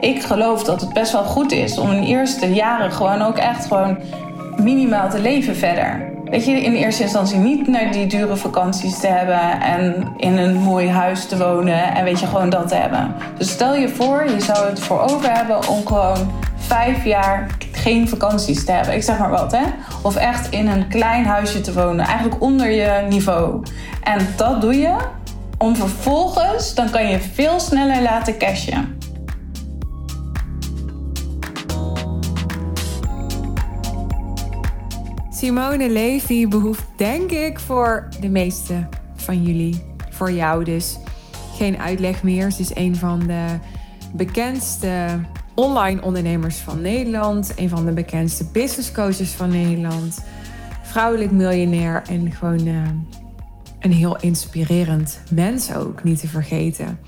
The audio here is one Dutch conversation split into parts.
ik geloof dat het best wel goed is om in eerste jaren gewoon ook echt gewoon minimaal te leven verder. Weet je, in eerste instantie niet naar die dure vakanties te hebben en in een mooi huis te wonen en weet je, gewoon dat te hebben. Dus stel je voor, je zou het voor over hebben om gewoon vijf jaar geen vakanties te hebben. Ik zeg maar wat, hè? Of echt in een klein huisje te wonen, eigenlijk onder je niveau. En dat doe je om vervolgens, dan kan je veel sneller laten cashen. Simone Levy behoeft denk ik voor de meeste van jullie, voor jou dus, geen uitleg meer. Ze is een van de bekendste online ondernemers van Nederland, een van de bekendste business coaches van Nederland, vrouwelijk miljonair en gewoon uh, een heel inspirerend mens ook, niet te vergeten.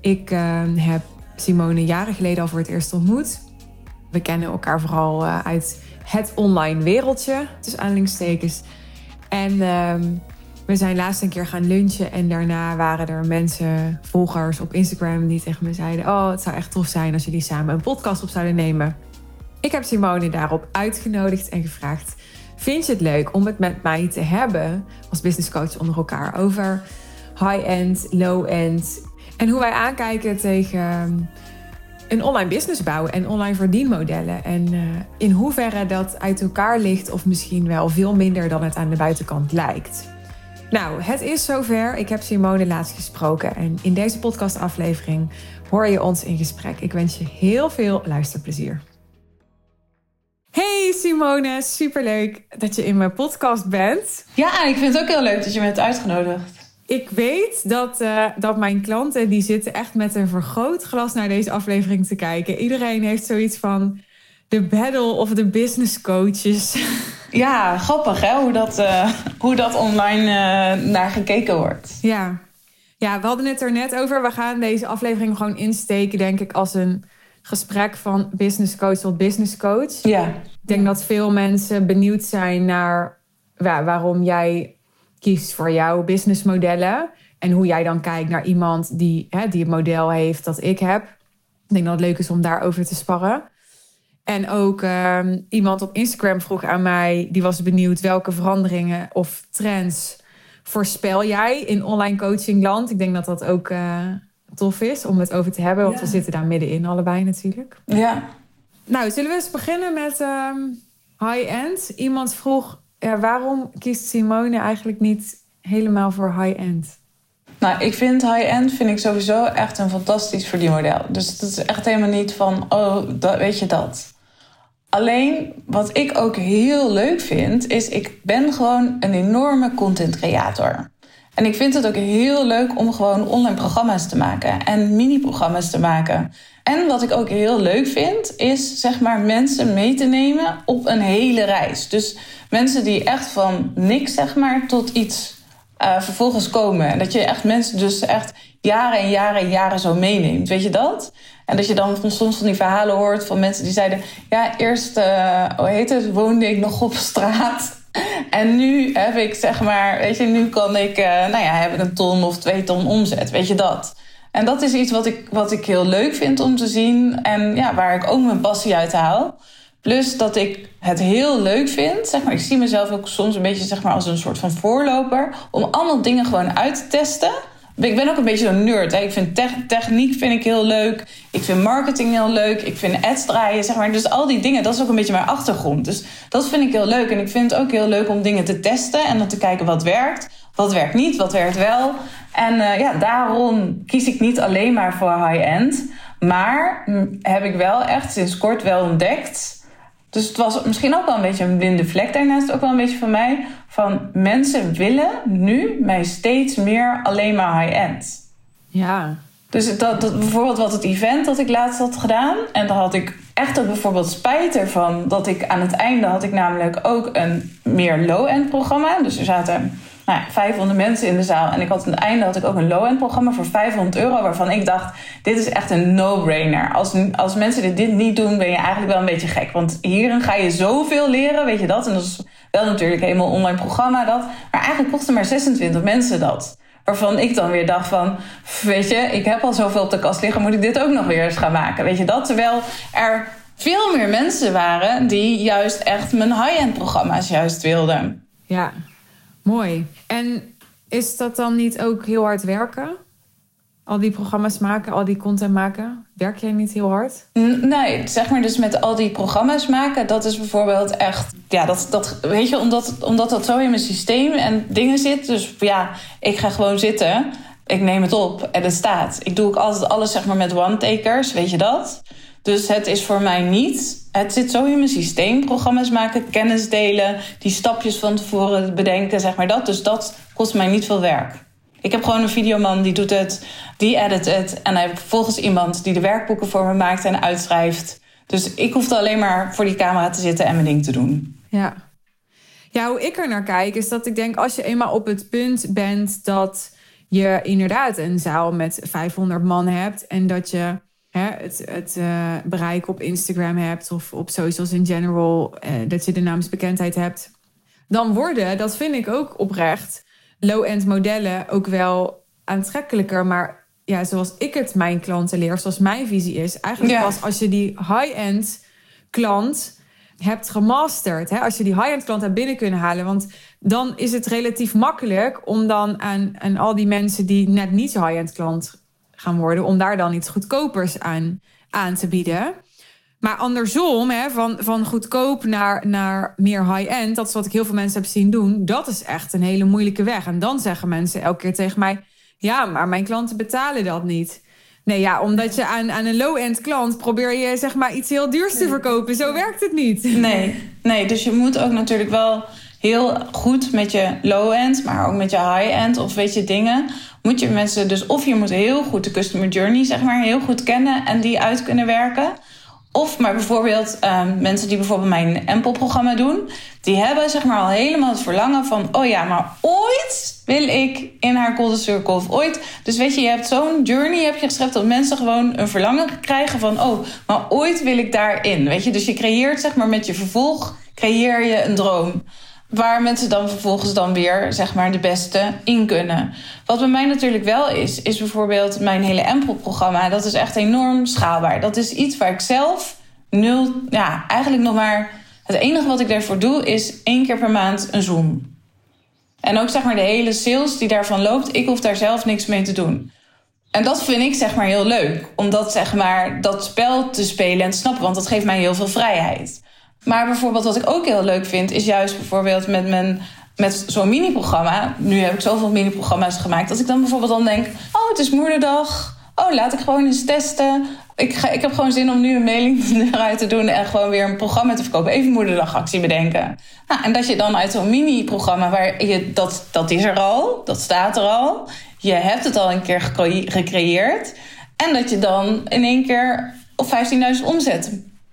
Ik uh, heb Simone jaren geleden al voor het eerst ontmoet. We kennen elkaar vooral uh, uit het online wereldje, tussen aanhalingstekens. En ehm, we zijn laatst een keer gaan lunchen en daarna waren er mensen, volgers op Instagram, die tegen me zeiden: Oh, het zou echt tof zijn als jullie samen een podcast op zouden nemen. Ik heb Simone daarop uitgenodigd en gevraagd: Vind je het leuk om het met mij te hebben als business coach onder elkaar over high-end, low-end en hoe wij aankijken tegen een online business bouwen en online verdienmodellen. En uh, in hoeverre dat uit elkaar ligt of misschien wel veel minder dan het aan de buitenkant lijkt. Nou, het is zover. Ik heb Simone laatst gesproken en in deze podcastaflevering hoor je ons in gesprek. Ik wens je heel veel luisterplezier. Hey Simone, superleuk dat je in mijn podcast bent. Ja, ik vind het ook heel leuk dat je me hebt uitgenodigd ik weet dat, uh, dat mijn klanten die zitten echt met een vergrootglas naar deze aflevering te kijken. Iedereen heeft zoiets van de battle of the business coaches. Ja, grappig hè, hoe dat, uh, hoe dat online uh, naar gekeken wordt. Ja. ja, we hadden het er net over. We gaan deze aflevering gewoon insteken, denk ik, als een gesprek van business coach tot business coach. Ja. Ik denk dat veel mensen benieuwd zijn naar ja, waarom jij kiest voor jouw businessmodellen. En hoe jij dan kijkt naar iemand die, hè, die het model heeft dat ik heb. Ik denk dat het leuk is om daarover te sparren. En ook uh, iemand op Instagram vroeg aan mij, die was benieuwd welke veranderingen of trends voorspel jij in online coachingland. Ik denk dat dat ook uh, tof is om het over te hebben, want ja. we zitten daar middenin allebei natuurlijk. Ja. Nou, zullen we eens beginnen met um, high-end? Iemand vroeg, ja, waarom kiest Simone eigenlijk niet helemaal voor high-end? Nou, ik vind high-end vind ik sowieso echt een fantastisch verdienmodel. Dus het is echt helemaal niet van, oh, dat, weet je dat. Alleen, wat ik ook heel leuk vind, is ik ben gewoon een enorme content creator. En ik vind het ook heel leuk om gewoon online programma's te maken en mini-programma's te maken. En wat ik ook heel leuk vind, is zeg maar mensen mee te nemen op een hele reis. Dus mensen die echt van niks zeg maar tot iets uh, vervolgens komen. En dat je echt mensen dus echt jaren en jaren en jaren zo meeneemt. Weet je dat? En dat je dan soms van die verhalen hoort van mensen die zeiden... ja, eerst, uh, hoe heet het, woonde ik nog op straat... En nu heb ik zeg maar, weet je, nu kan ik, uh, nou ja, heb ik een ton of twee ton omzet, weet je dat. En dat is iets wat ik, wat ik heel leuk vind om te zien en ja, waar ik ook mijn passie uit haal. Plus dat ik het heel leuk vind, zeg maar, ik zie mezelf ook soms een beetje zeg maar, als een soort van voorloper, om allemaal dingen gewoon uit te testen. Ik ben ook een beetje een nerd. Hè. Ik vind techniek vind ik heel leuk. Ik vind marketing heel leuk. Ik vind ads draaien, zeg maar. Dus al die dingen, dat is ook een beetje mijn achtergrond. Dus dat vind ik heel leuk. En ik vind het ook heel leuk om dingen te testen en dan te kijken wat werkt. Wat werkt niet, wat werkt wel. En uh, ja, daarom kies ik niet alleen maar voor high-end. Maar heb ik wel echt sinds kort wel ontdekt dus het was misschien ook wel een beetje een blinde vlek daarnaast ook wel een beetje van mij. Van mensen willen nu mij steeds meer alleen maar high-end. Ja. Dus dat, dat, bijvoorbeeld wat het event dat ik laatst had gedaan. En dan had ik echt ook bijvoorbeeld spijt ervan. Dat ik aan het einde had ik namelijk ook een meer low-end programma. Dus er zaten nou ja, 500 mensen in de zaal. En ik had aan het einde had ik ook een low-end programma voor 500 euro. Waarvan ik dacht, dit is echt een no-brainer. Als, als mensen dit niet doen, ben je eigenlijk wel een beetje gek. Want hierin ga je zoveel leren, weet je dat. En dat is wel natuurlijk helemaal online programma dat. Maar eigenlijk kosten maar 26 mensen dat. Waarvan ik dan weer dacht van, weet je, ik heb al zoveel op de kast liggen, moet ik dit ook nog weer eens gaan maken? Weet je dat? Terwijl er veel meer mensen waren die juist echt mijn high-end programma's juist wilden. Ja, mooi. En is dat dan niet ook heel hard werken? Al die programma's maken, al die content maken. Werk jij niet heel hard? Nee, zeg maar dus met al die programma's maken, dat is bijvoorbeeld echt. Ja, dat, dat weet je, omdat, omdat dat zo in mijn systeem en dingen zit. Dus ja, ik ga gewoon zitten. Ik neem het op en het staat. Ik doe ook altijd alles zeg maar met one-takers, weet je dat? Dus het is voor mij niet. Het zit zo in mijn systeem. Programma's maken, kennis delen, die stapjes van tevoren bedenken, zeg maar dat. Dus dat kost mij niet veel werk. Ik heb gewoon een videoman die doet het, die edit het. En hij heeft vervolgens iemand die de werkboeken voor me maakt en uitschrijft. Dus ik hoef alleen maar voor die camera te zitten en mijn ding te doen. Ja. Ja, hoe ik er naar kijk is dat ik denk als je eenmaal op het punt bent dat je inderdaad een zaal met 500 man hebt en dat je hè, het, het uh, bereik op Instagram hebt of op socials in general, uh, dat je de naamsbekendheid hebt, dan worden, dat vind ik ook oprecht, low-end modellen ook wel aantrekkelijker. Maar ja, zoals ik het mijn klanten leer, zoals mijn visie is, eigenlijk ja. pas als je die high-end klant hebt gemasterd. Hè? Als je die high-end klant hebt binnen kunnen halen. Want dan is het relatief makkelijk om dan aan, aan al die mensen die net niet zo high-end klant gaan worden, om daar dan iets goedkopers aan, aan te bieden. Maar andersom, hè, van, van goedkoop naar, naar meer high-end, dat is wat ik heel veel mensen heb zien doen, dat is echt een hele moeilijke weg. En dan zeggen mensen elke keer tegen mij: Ja, maar mijn klanten betalen dat niet. Nee, ja, omdat je aan, aan een low-end klant probeer je zeg maar iets heel duurs te verkopen. Zo werkt het niet. Nee, nee, dus je moet ook natuurlijk wel heel goed met je low-end, maar ook met je high-end of weet je dingen. Moet je mensen dus, of je moet heel goed de customer journey, zeg maar, heel goed kennen en die uit kunnen werken. Of maar bijvoorbeeld um, mensen die bijvoorbeeld mijn Empel-programma doen, die hebben zeg maar al helemaal het verlangen van, oh ja, maar ooit wil ik in haar golden circle of ooit. Dus weet je, je hebt zo'n journey heb je geschreven dat mensen gewoon een verlangen krijgen van, oh, maar ooit wil ik daarin. Weet je, dus je creëert zeg maar met je vervolg creëer je een droom. Waar mensen dan vervolgens dan weer zeg maar de beste in kunnen. Wat bij mij natuurlijk wel is, is bijvoorbeeld mijn hele Empel-programma. Dat is echt enorm schaalbaar. Dat is iets waar ik zelf nul, ja, eigenlijk nog maar. Het enige wat ik daarvoor doe is één keer per maand een Zoom. En ook zeg maar de hele sales die daarvan loopt, ik hoef daar zelf niks mee te doen. En dat vind ik zeg maar heel leuk. Om dat zeg maar dat spel te spelen en te snappen, want dat geeft mij heel veel vrijheid. Maar bijvoorbeeld wat ik ook heel leuk vind, is juist bijvoorbeeld met mijn met zo'n mini-programma. Nu heb ik zoveel mini-programma's gemaakt. Dat ik dan bijvoorbeeld dan denk: Oh, het is moederdag. Oh, laat ik gewoon eens testen. Ik, ga, ik heb gewoon zin om nu een mailing eruit te doen en gewoon weer een programma te verkopen. Even moederdagactie bedenken. Nou, en dat je dan uit zo'n mini-programma, waar je dat, dat is er al, dat staat er al. Je hebt het al een keer gecreëerd. En dat je dan in één keer op 15.000 omzet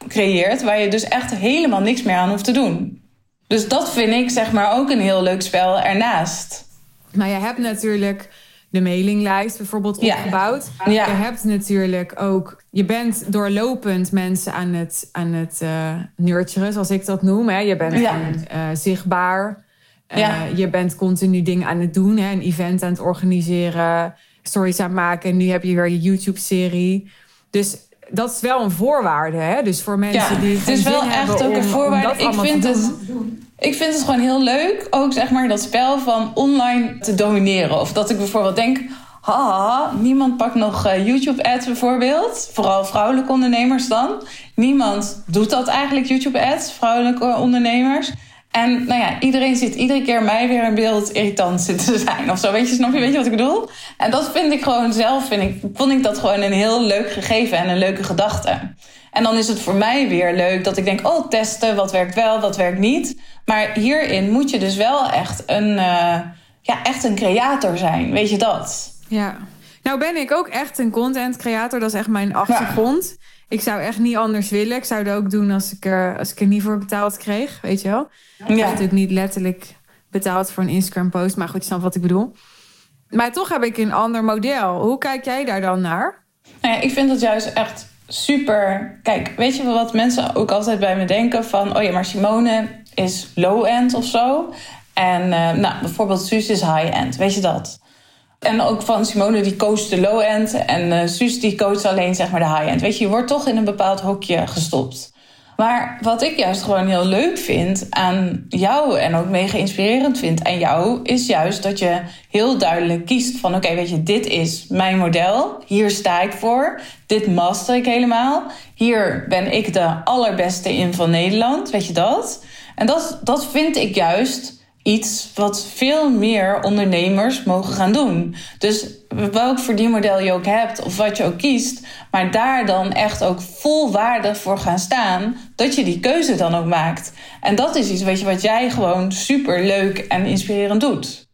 creëert, waar je dus echt helemaal niks meer aan hoeft te doen. Dus dat vind ik zeg maar ook een heel leuk spel ernaast. Maar je hebt natuurlijk de mailinglijst bijvoorbeeld opgebouwd. Ja. Je hebt natuurlijk ook, je bent doorlopend mensen aan het, aan het uh, nurturen, zoals ik dat noem. Hè. Je bent ja. uh, zichtbaar. Uh, je bent continu dingen aan het doen, hè. een event aan het organiseren, stories aan het maken. Nu heb je weer je YouTube-serie. Dus dat is wel een voorwaarde, hè? Dus voor mensen ja, die. Het is wel echt ook een voorwaarde. Ik vind het. Ik vind het gewoon heel leuk, ook zeg maar dat spel van online te domineren. Of dat ik bijvoorbeeld denk, haha, niemand pakt nog uh, YouTube-ads bijvoorbeeld. Vooral vrouwelijke ondernemers dan. Niemand doet dat eigenlijk, YouTube-ads, vrouwelijke ondernemers. En nou ja, iedereen zit iedere keer mij weer in beeld irritant zitten te zijn of zo. Weet je, snap je, weet je wat ik bedoel? En dat vind ik gewoon zelf, vind ik, vond ik dat gewoon een heel leuk gegeven en een leuke gedachte. En dan is het voor mij weer leuk dat ik denk, oh, testen, wat werkt wel, wat werkt niet. Maar hierin moet je dus wel echt een, uh, ja, echt een creator zijn, weet je dat? Ja. Nou ben ik ook echt een content creator, dat is echt mijn achtergrond. Ja. Ik zou echt niet anders willen. Ik zou het ook doen als ik er, als ik er niet voor betaald kreeg, weet je wel. Ik heb natuurlijk niet letterlijk betaald voor een Instagram post, maar goed, je snapt wat ik bedoel. Maar toch heb ik een ander model. Hoe kijk jij daar dan naar? Nou ja, ik vind het juist echt super. Kijk, weet je wat mensen ook altijd bij me denken van, oh ja, maar Simone is low-end of zo. En uh, nou, bijvoorbeeld Suus is high-end, weet je dat? En ook van Simone, die coacht de low-end. En uh, Suus, die coacht alleen zeg maar de high-end. Weet je, je wordt toch in een bepaald hokje gestopt. Maar wat ik juist gewoon heel leuk vind aan jou en ook mega inspirerend vind aan jou, is juist dat je heel duidelijk kiest van oké, weet je, dit is mijn model. Hier sta ik voor. Dit master ik helemaal. Hier ben ik de allerbeste in van Nederland. Weet je dat? En dat, dat vind ik juist iets wat veel meer ondernemers mogen gaan doen. Dus welk verdienmodel je ook hebt of wat je ook kiest, maar daar dan echt ook volwaardig voor gaan staan, dat je die keuze dan ook maakt. En dat is iets weet je, wat jij gewoon super leuk en inspirerend doet.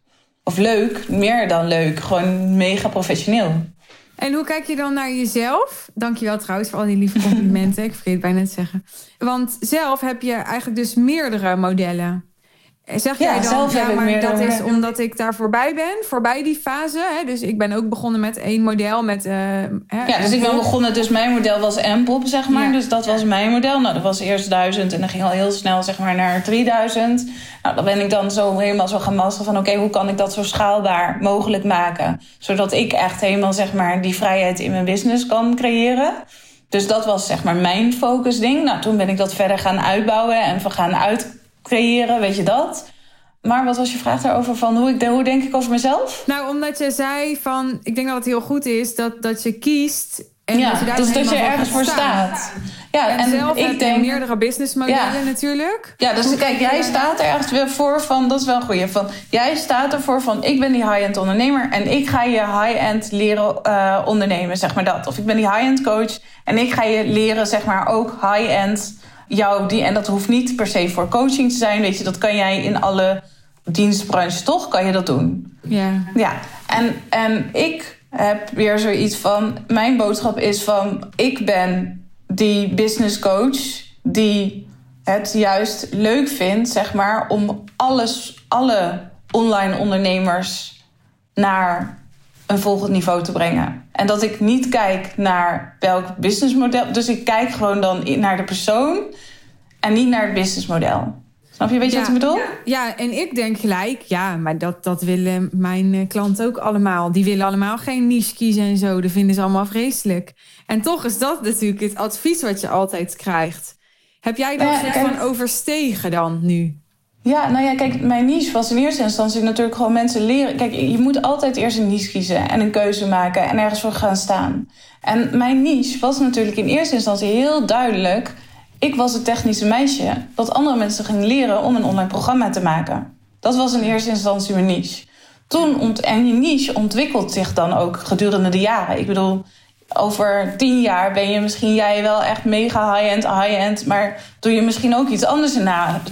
Of leuk, meer dan leuk, gewoon mega professioneel. En hoe kijk je dan naar jezelf? Dankjewel trouwens voor al die lieve complimenten. Ik vergeet bijna te zeggen. Want zelf heb je eigenlijk dus meerdere modellen. Zeg jij dan, ja, maar dat is omdat ik daar voorbij ben, voorbij die fase. Hè? Dus ik ben ook begonnen met één model. Met, uh, ja, dus ik ben begonnen, dus mijn model was M-pop, zeg maar. Dus dat was mijn model. Nou, dat was eerst 1000 en dan ging al heel snel, zeg maar, naar 3000. Nou, dan ben ik dan zo helemaal zo gaan masteren van... oké, hoe kan ik dat zo schaalbaar mogelijk maken? Zodat ik echt helemaal, zeg maar, die vrijheid in mijn business kan creëren. Dus dat was, zeg maar, mijn focusding. Nou, toen ben ik dat verder gaan uitbouwen en gaan uit creëren, weet je dat? Maar wat was je vraag daarover van hoe, ik, hoe denk ik over mezelf? Nou, omdat je zei van, ik denk dat het heel goed is dat, dat je kiest en ja, dat je daar dus dat je ergens voor staat. Ja, en, en zelf ik denk meerdere businessmodellen natuurlijk. Ja, dus kijk, jij staat er echt weer voor van, dat is wel een goeie, van jij staat ervoor van, ik ben die high-end ondernemer en ik ga je high-end leren uh, ondernemen, zeg maar dat. Of ik ben die high-end coach en ik ga je leren, zeg maar, ook high-end jou die, en dat hoeft niet per se voor coaching te zijn, weet je, dat kan jij in alle dienstbranches toch, kan je dat doen. Ja. Ja, en, en ik heb weer zoiets van, mijn boodschap is van, ik ben die business coach die het juist leuk vindt, zeg maar, om alles, alle online ondernemers naar een volgend niveau te brengen. En dat ik niet kijk naar welk businessmodel. Dus ik kijk gewoon dan naar de persoon en niet naar het businessmodel. Snap je, weet je wat ik bedoel? Ja, en ik denk gelijk, ja, maar dat, dat willen mijn eh, klanten ook allemaal. Die willen allemaal geen niche kiezen en zo. Dat vinden ze allemaal vreselijk. En toch is dat natuurlijk het advies wat je altijd krijgt. Heb jij dat ja, van overstegen dan nu? Ja, nou ja, kijk, mijn niche was in eerste instantie natuurlijk gewoon mensen leren. Kijk, je moet altijd eerst een niche kiezen en een keuze maken en ergens voor gaan staan. En mijn niche was natuurlijk in eerste instantie heel duidelijk. Ik was het technische meisje dat andere mensen gingen leren om een online programma te maken. Dat was in eerste instantie mijn niche. Toen ont en je niche ontwikkelt zich dan ook gedurende de jaren. Ik bedoel, over tien jaar ben je misschien jij wel echt mega high-end, high-end. Maar doe je misschien ook iets anders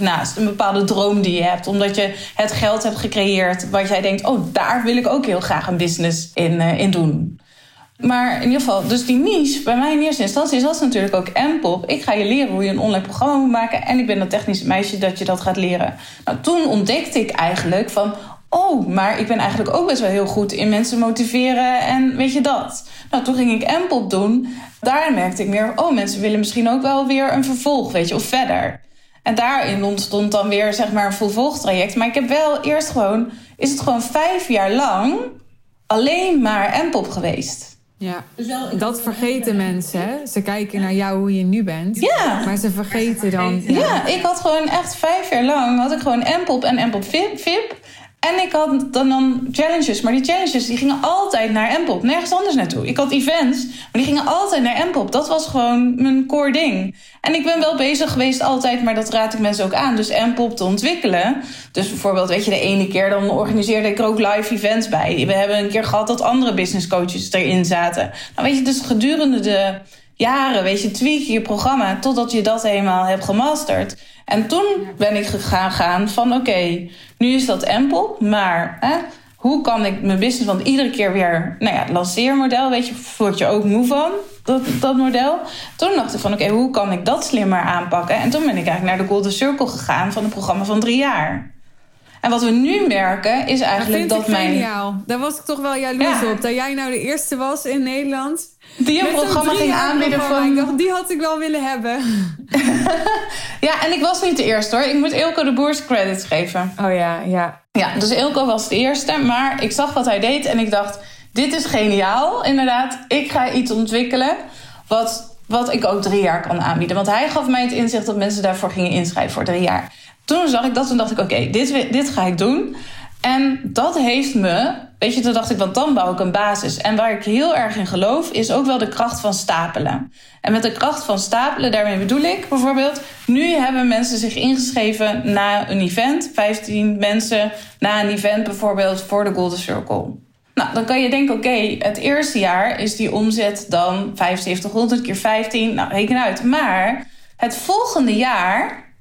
naast. Een bepaalde droom die je hebt. Omdat je het geld hebt gecreëerd. Wat jij denkt, oh, daar wil ik ook heel graag een business in, uh, in doen. Maar in ieder geval, dus die niche, bij mij in eerste instantie is dat natuurlijk ook M-pop. Ik ga je leren hoe je een online programma moet maken. En ik ben dat technische meisje dat je dat gaat leren. Nou, toen ontdekte ik eigenlijk van, oh, maar ik ben eigenlijk ook best wel heel goed in mensen motiveren en weet je dat. Nou, toen ging ik M-pop doen. Daar merkte ik meer, oh, mensen willen misschien ook wel weer een vervolg, weet je, of verder. En daarin ontstond dan weer, zeg maar, een vervolgtraject. Maar ik heb wel eerst gewoon, is het gewoon vijf jaar lang alleen maar M-pop geweest. Ja, dat vergeten mensen. Hè? Ze kijken naar jou hoe je nu bent. Ja. Maar ze vergeten dan. Ja. ja, ik had gewoon echt vijf jaar lang had ik gewoon M-pop en M-pop VIP. En ik had dan, dan challenges. Maar die challenges die gingen altijd naar M-pop. Nergens anders naartoe. Ik had events, maar die gingen altijd naar M-pop. Dat was gewoon mijn core ding. En ik ben wel bezig geweest altijd, maar dat raad ik mensen ook aan. Dus M-pop te ontwikkelen. Dus bijvoorbeeld, weet je, de ene keer dan organiseerde ik er ook live events bij. We hebben een keer gehad dat andere business coaches erin zaten. Nou weet je, dus gedurende de jaren, weet je, tweak je programma totdat je dat helemaal hebt gemasterd. En toen ben ik gegaan gaan van oké, nu is dat Empel, maar hè, hoe kan ik mijn business, want iedere keer weer, nou ja, lanceermodel, weet je, word je ook moe van, dat, dat model. Toen dacht ik van oké, hoe kan ik dat slimmer aanpakken? En toen ben ik eigenlijk naar de Golden Circle gegaan van een programma van drie jaar. En wat we nu merken is eigenlijk dat, dat mijn. Geniaal. Daar was ik toch wel jaloers ja. op. Dat jij nou de eerste was in Nederland. Die een programma ging aanbieden van. Dacht, die had ik wel willen hebben. ja, en ik was niet de eerste hoor. Ik moet Ilko de Boers credits geven. Oh ja, ja. Ja, dus Ilko was de eerste. Maar ik zag wat hij deed en ik dacht: dit is geniaal. Inderdaad, ik ga iets ontwikkelen. Wat, wat ik ook drie jaar kan aanbieden. Want hij gaf mij het inzicht dat mensen daarvoor gingen inschrijven voor drie jaar. Toen zag ik dat, toen dacht ik: oké, dit, dit ga ik doen. En dat heeft me, weet je, toen dacht ik, want dan bouw ik een basis. En waar ik heel erg in geloof, is ook wel de kracht van stapelen. En met de kracht van stapelen, daarmee bedoel ik bijvoorbeeld, nu hebben mensen zich ingeschreven na een event, 15 mensen na een event bijvoorbeeld voor de Golden Circle. Nou, dan kan je denken, oké, het eerste jaar is die omzet dan 7500 keer 15, nou reken uit. Maar het volgende jaar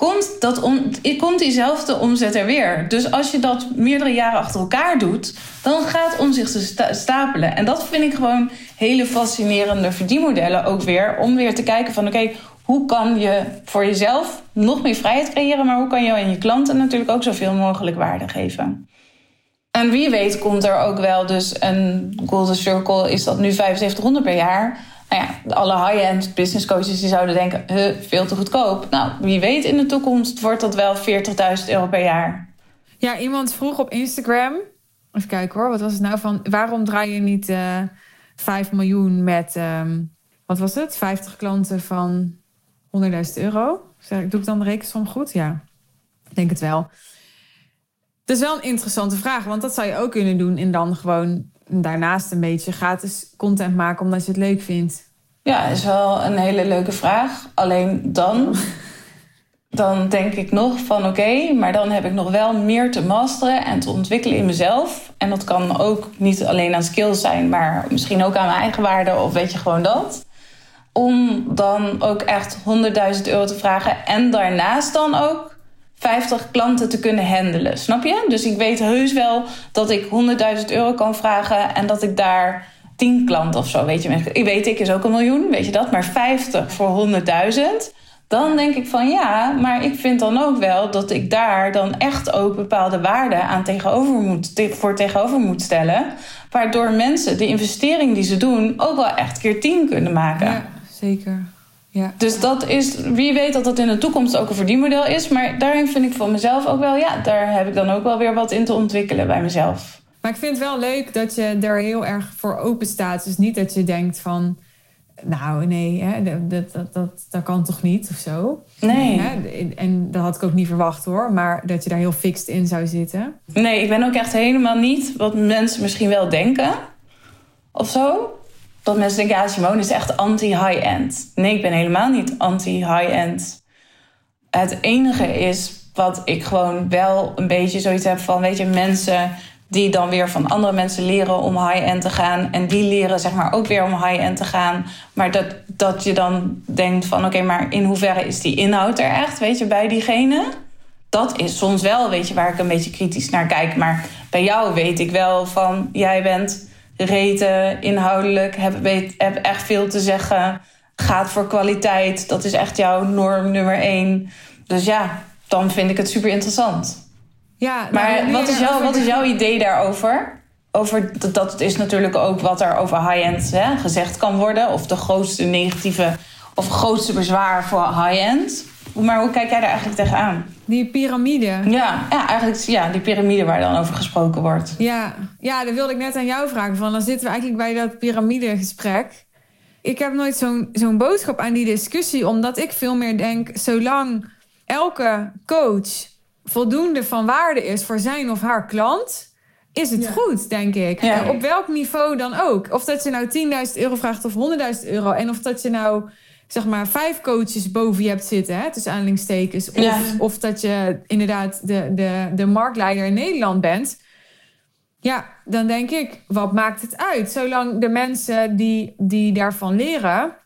komt, dat om, komt diezelfde omzet er weer. Dus als je dat meerdere jaren achter elkaar doet, dan gaat omzicht stapelen. En dat vind ik gewoon hele fascinerende verdienmodellen ook weer. Om weer te kijken van oké, hoe kan je voor jezelf nog meer vrijheid creëren, maar hoe kan je aan je klanten natuurlijk ook zoveel mogelijk waarde geven. En wie weet komt er ook wel dus een Golden Circle, is dat nu 7500 per jaar nou ja, alle high-end business coaches die zouden denken, veel te goedkoop. Nou, wie weet in de toekomst wordt dat wel 40.000 euro per jaar. Ja, iemand vroeg op Instagram, even kijken hoor, wat was het nou van, waarom draai je niet uh, eh, 5 miljoen met, um, wat was het, 50 klanten van 100.000 euro? Zeg, doe ik dan de rekensom goed? Ja, ik denk het wel. Het is wel een interessante vraag, want dat zou je ook kunnen doen en dan gewoon daarnaast een beetje gratis content maken omdat je het leuk vindt? Ja, is wel een hele leuke vraag. Alleen dan, dan denk ik nog van oké, maar dan heb ik nog wel meer te masteren en te ontwikkelen in mezelf. En dat kan ook niet alleen aan skills zijn, maar misschien ook aan mijn eigen waarde of weet je gewoon dat. Om dan ook echt 100.000 euro te vragen en daarnaast dan ook 50 klanten te kunnen handelen. Snap je? Dus ik weet heus wel dat ik 100.000 euro kan vragen en dat ik daar 10 klanten of zo, weet je. Ik weet, ik is ook een miljoen, weet je dat? Maar 50 voor 100.000. Dan denk ik van ja, maar ik vind dan ook wel dat ik daar dan echt ook bepaalde waarden aan tegenover moet, voor tegenover moet stellen. Waardoor mensen de investering die ze doen ook wel echt keer 10 kunnen maken. Ja, zeker. Ja. Dus dat is, wie weet dat dat in de toekomst ook een verdienmodel is. Maar daarin vind ik voor mezelf ook wel, ja, daar heb ik dan ook wel weer wat in te ontwikkelen bij mezelf. Maar ik vind het wel leuk dat je er heel erg voor open staat. Dus niet dat je denkt van, nou nee, hè, dat, dat, dat, dat kan toch niet of zo. Nee. Hè? En dat had ik ook niet verwacht hoor, maar dat je daar heel fixed in zou zitten. Nee, ik ben ook echt helemaal niet wat mensen misschien wel denken of zo dat mensen denken, ja, Simone is echt anti-high-end. Nee, ik ben helemaal niet anti-high-end. Het enige is wat ik gewoon wel een beetje zoiets heb van, weet je, mensen die dan weer van andere mensen leren om high-end te gaan. En die leren zeg maar ook weer om high-end te gaan. Maar dat, dat je dan denkt van, oké, maar in hoeverre is die inhoud er echt, weet je, bij diegene? Dat is soms wel, weet je, waar ik een beetje kritisch naar kijk. Maar bij jou weet ik wel van, jij bent reten, inhoudelijk, heb, weet, heb echt veel te zeggen. Gaat voor kwaliteit, dat is echt jouw norm nummer één. Dus ja, dan vind ik het super interessant. Ja, maar nou, wat, is jouw, wat is jouw idee daarover? Over, dat, dat is natuurlijk ook wat er over high-end gezegd kan worden. Of de grootste negatieve of grootste bezwaar voor high-end. Maar hoe kijk jij daar eigenlijk tegenaan? Die piramide. Ja, ja, eigenlijk ja, die piramide waar dan over gesproken wordt. Ja, ja dat wilde ik net aan jou vragen. Van, dan zitten we eigenlijk bij dat piramidegesprek. Ik heb nooit zo'n zo'n boodschap aan die discussie, omdat ik veel meer denk: zolang elke coach voldoende van waarde is voor zijn of haar klant, is het goed, denk ik. Ja. Op welk niveau dan ook. Of dat je nou 10.000 euro vraagt of 100.000 euro. En of dat je nou zeg maar vijf coaches boven je hebt zitten, hè, tussen aanhalingstekens. Of, of dat je inderdaad de, de, de marktleider in Nederland bent. Ja, dan denk ik, wat maakt het uit? Zolang de mensen die, die daarvan leren,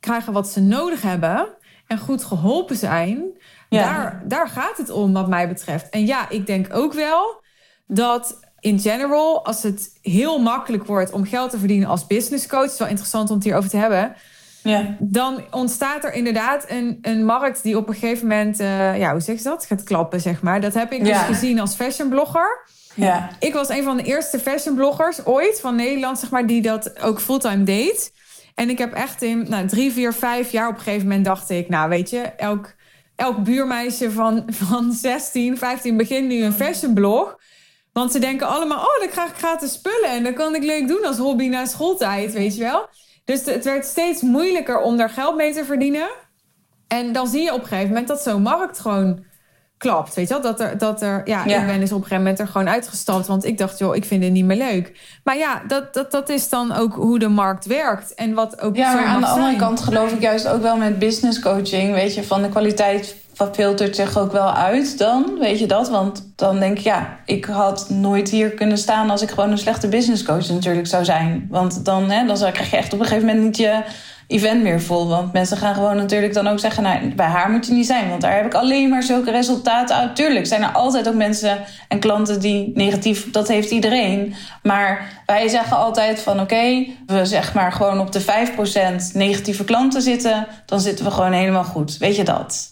krijgen wat ze nodig hebben en goed geholpen zijn, daar, daar gaat het om, wat mij betreft. En ja, ik denk ook wel dat in general, als het heel makkelijk wordt om geld te verdienen als business coach, is wel interessant om het hierover te hebben Ja. Dan ontstaat er inderdaad een, een markt die op een gegeven moment, uh, ja, hoe zeg je dat? Gaat klappen, zeg maar. Dat heb ik dus gezien als fashionblogger. Ja. Ik was een van de eerste fashionbloggers ooit van Nederland, zeg maar, die dat ook fulltime deed. En ik heb echt in nou, drie, vier, vijf jaar op een gegeven moment dacht ik, nou weet je, elk, elk buurmeisje van, van 16, 15 begint nu een fashionblog. Want ze denken allemaal, oh, dan krijg ik gratis spullen. En dat kan ik leuk doen als hobby na schooltijd, weet je wel. Dus het werd steeds moeilijker om daar geld mee te verdienen. En dan zie je op een gegeven moment dat zo'n markt gewoon klapt. Weet je wel? Dat er, dat er ja, ik ben dus op een gegeven moment er gewoon uitgestapt. Want ik dacht, joh, ik vind het niet meer leuk. Maar ja, dat, dat, dat is dan ook hoe de markt werkt. En wat ook Ja, maar aan de andere zijn. kant geloof ik juist ook wel met business coaching. Weet je, van de kwaliteit filtert zich ook wel uit dan. Weet je dat? Want dan denk ik, ja, ik had nooit hier kunnen staan... als ik gewoon een slechte business coach natuurlijk zou zijn. Want dan, hè, dan krijg je echt op een gegeven moment niet je event meer vol. Want mensen gaan gewoon natuurlijk dan ook zeggen... nou, bij haar moet je niet zijn, want daar heb ik alleen maar zulke resultaten uit. Tuurlijk zijn er altijd ook mensen en klanten die negatief... dat heeft iedereen. Maar wij zeggen altijd van oké, we zeg maar gewoon op de 5% negatieve klanten zitten... dan zitten we gewoon helemaal goed. Weet je dat?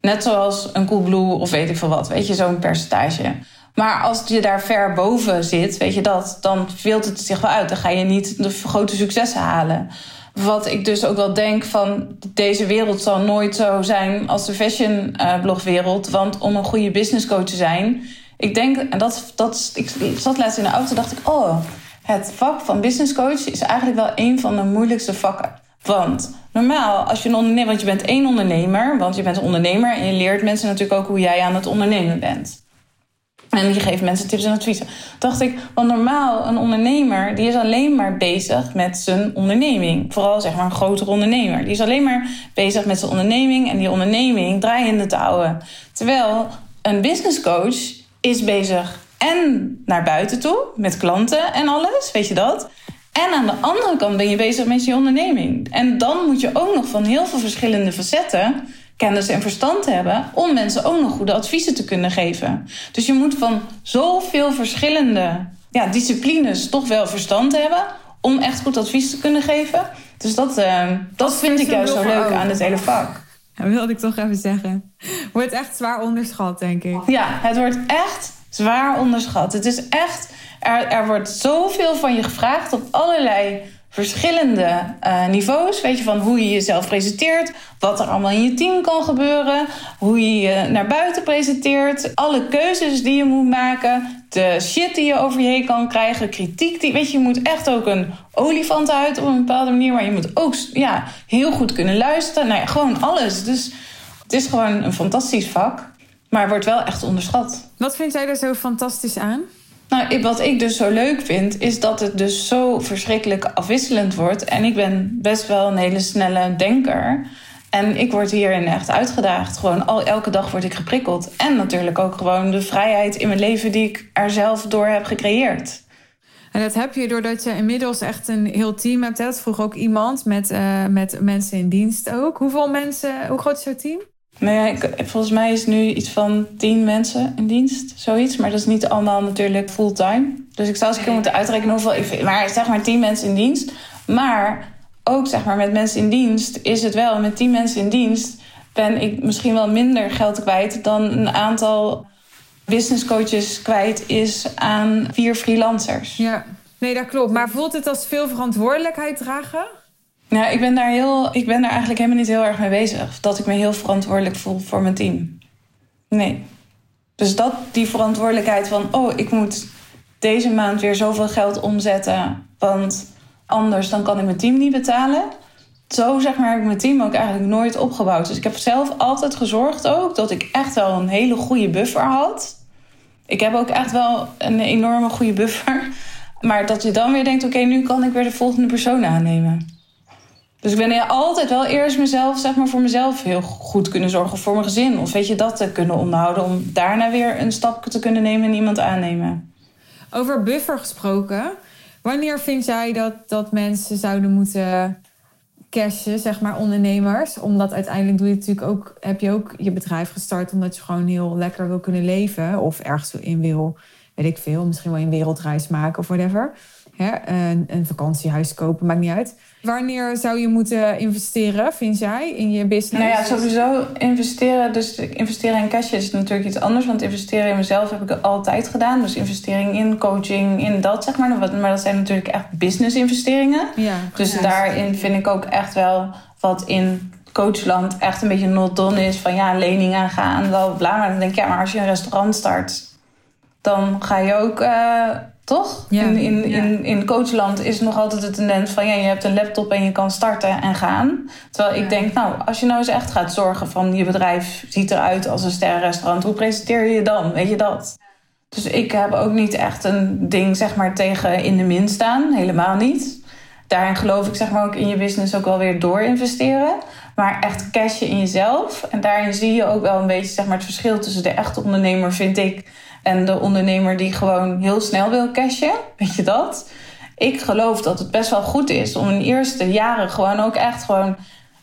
Net zoals een Coolblue of weet ik veel wat. Weet je, zo'n percentage. Maar als je daar ver boven zit, weet je dat... dan veelt het zich wel uit. Dan ga je niet de grote successen halen. Wat ik dus ook wel denk van deze wereld zal nooit zo zijn als de fashion uh, blogwereld. Want om een goede business coach te zijn, ik denk, en dat, dat ik zat laatst in de auto, dacht ik, oh, het vak van business coach is eigenlijk wel een van de moeilijkste vakken. Want normaal, als je een ondernemer, want je bent één ondernemer, want je bent een ondernemer en je leert mensen natuurlijk ook hoe jij aan het ondernemen bent. En je geeft mensen tips en adviezen. Dacht ik, want normaal een ondernemer die is alleen maar bezig met zijn onderneming. Vooral zeg maar een grotere ondernemer. Die is alleen maar bezig met zijn onderneming en die onderneming draaiende te houden. Terwijl een business coach is bezig en naar buiten toe met klanten en alles, weet je dat? En aan de andere kant ben je bezig met je onderneming. En dan moet je ook nog van heel veel verschillende facetten kennis en verstand hebben om mensen ook nog goede adviezen te kunnen geven. Dus je moet van zoveel verschillende ja, disciplines toch wel verstand hebben om echt goed advies te kunnen geven. Dus dat, uh, dat vind ik juist zo leuk aan het hele vak. Dat wilde ik toch even zeggen. Wordt echt zwaar onderschat, denk ik. Ja, het wordt echt zwaar onderschat. Het is echt, er, wordt zoveel van je gevraagd op allerlei verschillende uh, niveaus. Weet je, van hoe je jezelf presenteert, wat er allemaal in je team kan gebeuren, hoe je je naar buiten presenteert, alle keuzes die je moet maken, de shit die je over je heen kan krijgen, kritiek die, weet je, je moet echt ook een olifant uit op een bepaalde manier, maar je moet ook ja, heel goed kunnen luisteren. Nou ja, gewoon alles. Dus het is gewoon een fantastisch vak, maar wordt wel echt onderschat. Wat vind jij er zo fantastisch aan? Nou, wat ik dus zo leuk vind, is dat het dus zo verschrikkelijk afwisselend wordt. En ik ben best wel een hele snelle denker. En ik word hierin echt uitgedaagd. Gewoon al, elke dag word ik geprikkeld. En natuurlijk ook gewoon de vrijheid in mijn leven die ik er zelf door heb gecreëerd. En dat heb je doordat je inmiddels echt een heel team hebt. Vroeg ook iemand met, uh, met mensen in dienst ook. Hoeveel mensen, hoe groot is jouw team? Nou ja, ik, volgens mij is nu iets van tien mensen in dienst, zoiets. Maar dat is niet allemaal natuurlijk fulltime. Dus ik zou eens een moeten uitrekenen hoeveel... Ik, maar zeg maar tien mensen in dienst. Maar ook zeg maar met mensen in dienst is het wel... met tien mensen in dienst ben ik misschien wel minder geld kwijt... dan een aantal business coaches kwijt is aan vier freelancers. Ja, nee, dat klopt. Maar voelt het als veel verantwoordelijkheid dragen? Nou, ik ben daar heel, ik ben daar eigenlijk helemaal niet heel erg mee bezig. Dat ik me heel verantwoordelijk voel voor mijn team. Nee. Dus dat, die verantwoordelijkheid van, oh, ik moet deze maand weer zoveel geld omzetten, want anders dan kan ik mijn team niet betalen. Zo zeg maar heb ik mijn team ook eigenlijk nooit opgebouwd. Dus ik heb zelf altijd gezorgd ook dat ik echt wel een hele goede buffer had. Ik heb ook echt wel een enorme goede buffer. Maar dat je dan weer denkt, oké, nu kan ik weer de volgende persoon aannemen. Dus ik ben altijd wel eerst mezelf, zeg maar, voor mezelf heel goed kunnen zorgen. Voor mijn gezin. Of weet je, dat te kunnen onderhouden. Om daarna weer een stap te kunnen nemen en iemand aannemen. Over buffer gesproken. Wanneer vind jij dat, dat mensen zouden moeten cashen, zeg maar, ondernemers? Omdat uiteindelijk doe je natuurlijk ook, heb je ook je bedrijf gestart omdat je gewoon heel lekker wil kunnen leven. Of ergens in wil, weet ik veel, misschien wel een wereldreis maken of whatever hè, een, een vakantiehuis kopen, maakt niet uit. Wanneer zou je moeten investeren, vind jij, in je business? Nou ja, sowieso investeren. Dus investeren in cash is natuurlijk iets anders. Want investeren in mezelf heb ik altijd gedaan. Dus investering in coaching, in dat zeg maar. Maar dat zijn natuurlijk echt business investeringen. Ja, dus daarin vind ik ook echt wel wat in coachland echt een beetje not done is. Van ja, lening aangaan, bla bla. Maar dan denk ik, ja, maar als je een restaurant start... dan ga je ook... Uh, toch? Ja, in, in, in, in coachland is nog altijd de tendens van... ja, je hebt een laptop en je kan starten en gaan. Terwijl ik Ja. denk, nou, als je nou eens echt gaat zorgen... van je bedrijf ziet eruit als een sterrenrestaurant... hoe presenteer je je dan? Weet je dat? Dus ik heb ook niet echt een ding zeg maar, tegen in de min staan. Helemaal niet. Daarin geloof ik zeg maar, ook in je business ook wel weer door investeren. Maar echt cashen in jezelf. En daarin zie je ook wel een beetje zeg maar, het verschil tussen de echte ondernemer, vind ik, en de ondernemer die gewoon heel snel wil cashen. Weet je dat? Ik geloof dat het best wel goed is om in de eerste jaren gewoon ook echt gewoon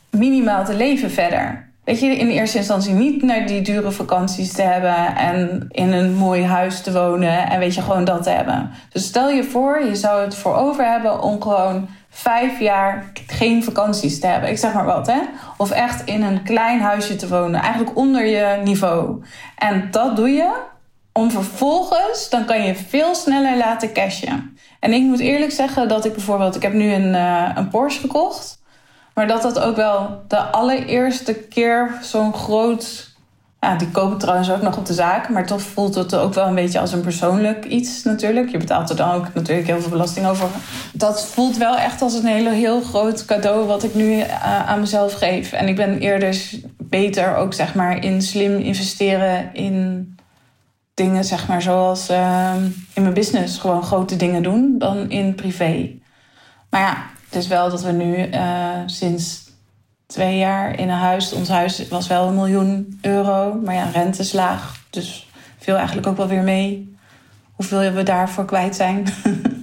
minimaal te leven verder. Weet je, in eerste instantie niet naar die dure vakanties te hebben en in een mooi huis te wonen en weet je, gewoon dat te hebben. Dus stel je voor, je zou het voor over hebben om gewoon vijf jaar geen vakanties te hebben. Ik zeg maar wat, hè? Of echt in een klein huisje te wonen, eigenlijk onder je niveau. En dat doe je om vervolgens, dan kan je veel sneller laten cashen. En ik moet eerlijk zeggen dat ik bijvoorbeeld, ik heb nu een, uh, een Porsche gekocht. Maar dat dat ook wel de allereerste keer zo'n groot. Ja, die koop ik trouwens ook nog op de zaak. Maar toch voelt het ook wel een beetje als een persoonlijk iets natuurlijk. Je betaalt er dan ook natuurlijk heel veel belasting over. Dat voelt wel echt als een hele, heel groot cadeau wat ik nu uh, aan mezelf geef. En ik ben eerder beter ook zeg maar in slim investeren in dingen zeg maar zoals uh, in mijn business. Gewoon grote dingen doen dan in privé. Maar ja, het is wel dat we nu uh, sinds twee jaar in een huis. Ons huis was wel een miljoen euro. Maar ja, rente is laag. Dus viel eigenlijk ook wel weer mee. Hoeveel we daarvoor kwijt zijn.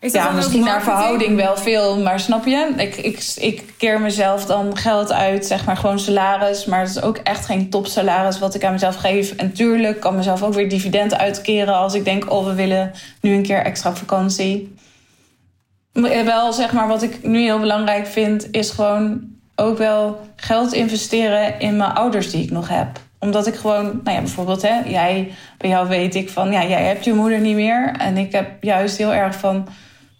ja, misschien naar verhouding wel veel. Maar snap je? Ik, ik, ik keer mezelf dan geld uit. Zeg maar gewoon salaris. Maar het is ook echt geen topsalaris wat ik aan mezelf geef. En tuurlijk kan mezelf ook weer dividend uitkeren. Als ik denk, oh we willen nu een keer extra vakantie wel zeg maar wat ik nu heel belangrijk vind, is gewoon ook wel geld investeren in mijn ouders die ik nog heb. Omdat ik gewoon, nou ja, bijvoorbeeld, hè, jij, bij jou weet ik van, ja, jij hebt je moeder niet meer. En ik heb juist heel erg van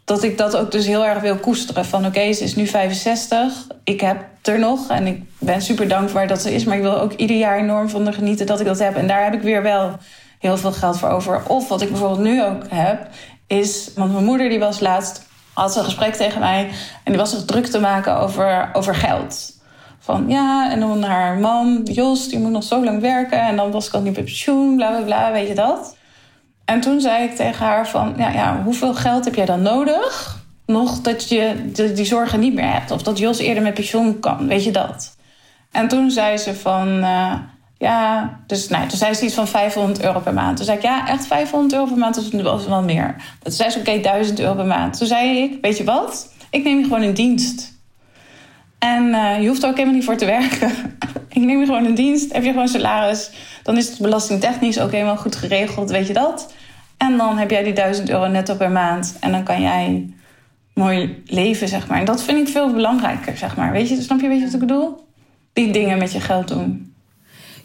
dat ik dat ook dus heel erg wil koesteren. Van oké, ze is nu 65, ik heb er nog en ik ben super dankbaar dat ze is. Maar ik wil ook ieder jaar enorm van de genieten dat ik dat heb. En daar heb ik weer wel heel veel geld voor over. Of wat ik bijvoorbeeld nu ook heb, is, want mijn moeder die was laatst had een gesprek tegen mij en die was zich druk te maken over, over geld. Van ja, en dan haar man, Jos, die moet nog zo lang werken en dan was ik al niet bij pensioen, bla bla bla, weet je dat? En toen zei ik tegen haar van, ja, ja hoeveel geld heb jij dan nodig? Nog dat je die, zorgen niet meer hebt of dat Jos eerder met pensioen kan, weet je dat? En toen zei ze van, uh, ja, dus nou, toen zei ze iets van 500 euro per maand. Toen zei ik, ja, echt 500 euro per maand, dat was wel meer. Toen zei ze, oké, okay, 1000 euro per maand. Toen zei ik, weet je wat? Ik neem je gewoon in dienst. En uh, je hoeft er ook helemaal niet voor te werken. Ik neem je gewoon in dienst, heb je gewoon salaris. Dan is het belastingtechnisch ook helemaal goed geregeld, weet je dat? En dan heb jij die 1000 euro netto per maand. En dan kan jij mooi leven, zeg maar. En dat vind ik veel belangrijker, zeg maar. Weet je, snap je, weet je wat ik bedoel? Die dingen met je geld doen.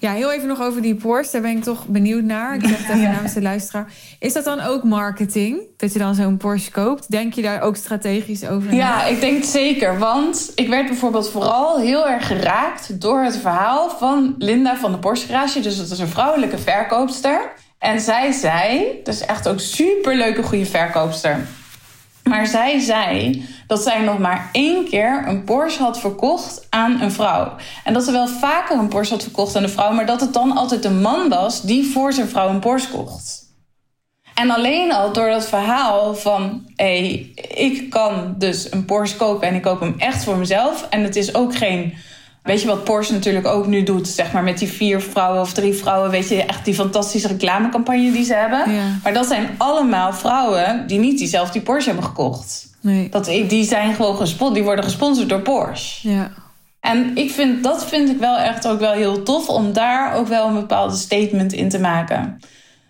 Ja, heel even nog over die Porsche. Daar ben ik toch benieuwd naar. Ik zeg het even namens de luisteraar. Is dat dan ook marketing? Dat je dan zo'n Porsche koopt? Denk je daar ook strategisch over? Ja, na? ik denk het zeker. Want ik werd bijvoorbeeld vooral heel erg geraakt... door het verhaal van Linda van de Porsche Garage. Dus dat is een vrouwelijke verkoopster. En zij zei... Dat is echt ook super leuke, goede verkoopster... Maar zij zei dat zij nog maar één keer een Porsche had verkocht aan een vrouw. En dat ze wel vaker een Porsche had verkocht aan een vrouw, maar dat het dan altijd een man was die voor zijn vrouw een Porsche kocht. En alleen al door dat verhaal van, hé, hey, ik kan dus een Porsche kopen en ik koop hem echt voor mezelf. En het is ook geen Weet je wat Porsche natuurlijk ook nu doet, zeg maar met die vier vrouwen of drie vrouwen, weet je, echt die fantastische reclamecampagne die ze hebben. Ja. Maar dat zijn allemaal vrouwen die niet diezelfde die Porsche hebben gekocht. Nee. Dat, die zijn gewoon gesponsord, die worden gesponsord door Porsche. Ja. En ik vind, dat vind ik wel echt ook wel heel tof om daar ook wel een bepaalde statement in te maken.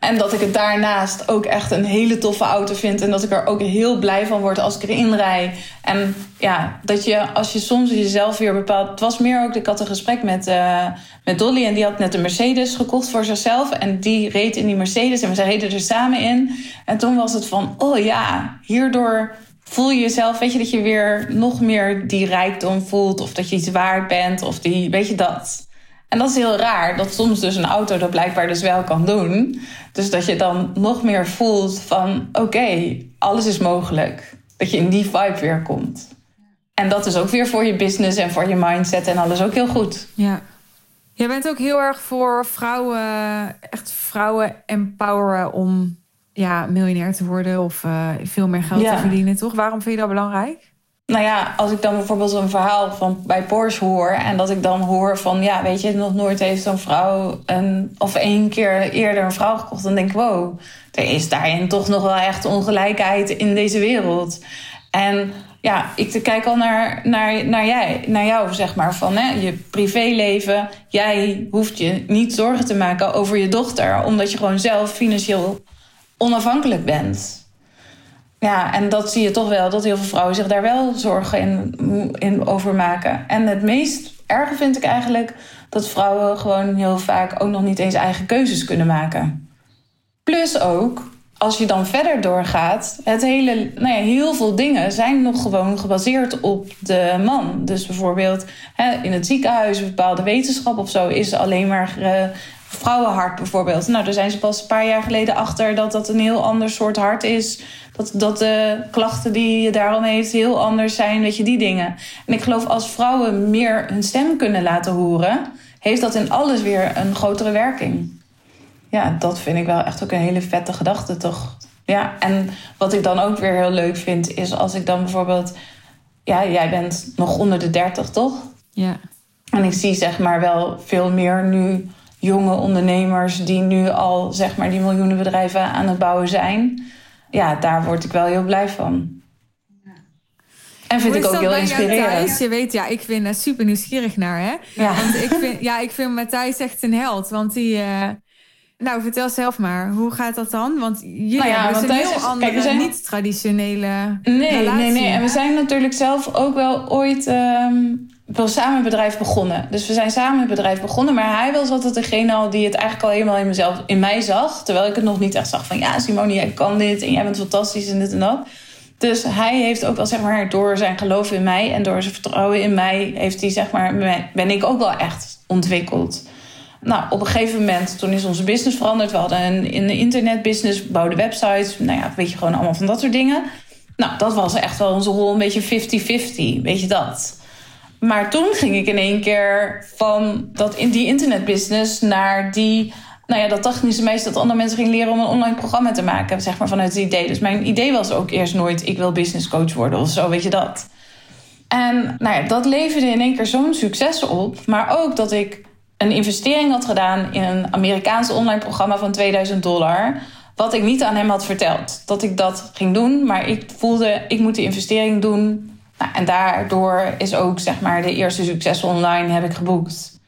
En dat ik het daarnaast ook echt een hele toffe auto vind. En dat ik er ook heel blij van word als ik erin rij. En ja, dat je als je soms jezelf weer bepaalt. Het was meer ook, ik had een gesprek met, uh, met Dolly. En die had net een Mercedes gekocht voor zichzelf. En die reed in die Mercedes. En we reden er samen in. En toen was het van, oh ja, hierdoor voel je jezelf, weet je, dat je weer nog meer die rijkdom voelt. Of dat je iets waard bent. Of die, weet je dat. En dat is heel raar, dat soms dus een auto dat blijkbaar dus wel kan doen. Dus dat je dan nog meer voelt van oké, alles is mogelijk. Dat je in die vibe weer komt. En dat is ook weer voor je business en voor je mindset en alles ook heel goed. Ja. Jij bent ook heel erg voor vrouwen, echt vrouwen empoweren om ja, miljonair te worden of uh, veel meer geld te verdienen, toch? Waarom vind je dat belangrijk? Nou ja, als ik dan bijvoorbeeld een verhaal van bij Porsche hoor en dat ik dan hoor van, ja, weet je, nog nooit heeft zo'n vrouw een, of één keer eerder een vrouw gekocht, dan denk ik, wow, er is daarin toch nog wel echt ongelijkheid in deze wereld. En ja, ik kijk al naar, naar, naar, jij, naar jou, zeg maar, van hè, je privéleven. Jij hoeft je niet zorgen te maken over je dochter, omdat je gewoon zelf financieel onafhankelijk bent. Ja, en dat zie je toch wel, dat heel veel vrouwen zich daar wel zorgen in, in over maken. En het meest erge vind ik eigenlijk dat vrouwen gewoon heel vaak ook nog niet eens eigen keuzes kunnen maken. Plus ook, als je dan verder doorgaat, het hele, nou ja, heel veel dingen zijn nog gewoon gebaseerd op de man. Dus bijvoorbeeld hè, in het ziekenhuis, een bepaalde wetenschap of zo, is alleen maar uh, vrouwenhart bijvoorbeeld. Nou, daar zijn ze pas een paar jaar geleden achter dat dat een heel ander soort hart is dat, dat de klachten die je daarom heeft heel anders zijn, weet je, die dingen. En ik geloof als vrouwen meer hun stem kunnen laten horen, heeft dat in alles weer een grotere werking. Ja, dat vind ik wel echt ook een hele vette gedachte, toch? Ja, en wat ik dan ook weer heel leuk vind, is als ik dan bijvoorbeeld. Ja, jij bent nog onder de 30, toch? Ja. En ik zie zeg maar wel veel meer nu jonge ondernemers die nu al zeg maar die miljoenen bedrijven aan het bouwen zijn ja, daar word ik wel heel blij van. En vind ik ook heel inspirerend. Je weet, ja, ik ben er super nieuwsgierig naar, hè? Ja. Want ik vind, ja, ik vind Matthijs echt een held. Want die... Uh... Nou, vertel zelf maar. Hoe gaat dat dan? Want jullie nou ja, hebben dus een heel andere, kijk, zijn... niet-traditionele nee, Nee, nee. En we zijn natuurlijk zelf ook wel ooit... Um, wel samen een bedrijf begonnen. Dus we zijn samen een bedrijf begonnen. Maar hij was altijd degene al die het eigenlijk al helemaal in, mezelf, in mij zag. Terwijl ik het nog niet echt zag van... ja, Simone, jij kan dit en jij bent fantastisch en dit en dat. Dus hij heeft ook wel, zeg maar, door zijn geloof in mij... en door zijn vertrouwen in mij... heeft hij, zeg maar, ben ik ook wel echt ontwikkeld. Nou, op een gegeven moment, toen is onze business veranderd. We hadden een, een internetbusiness, bouwden websites. Nou ja, weet je, gewoon allemaal van dat soort dingen. Nou, dat was echt wel onze rol, een beetje 50-50. Weet je dat? Maar toen ging ik in één keer van dat in die internetbusiness naar die. Nou ja, dat technische meest dat andere mensen gingen leren om een online programma te maken, zeg maar vanuit het idee. Dus mijn idee was ook eerst nooit: ik wil business coach worden of zo, weet je dat. En nou ja, dat leverde in één keer zo'n succes op. Maar ook dat ik een investering had gedaan in een Amerikaans online programma van 2000 dollar. Wat ik niet aan hem had verteld. Dat ik dat ging doen, maar ik voelde, ik moet die investering doen nou, en daardoor is ook zeg maar, de eerste succes online heb ik geboekt.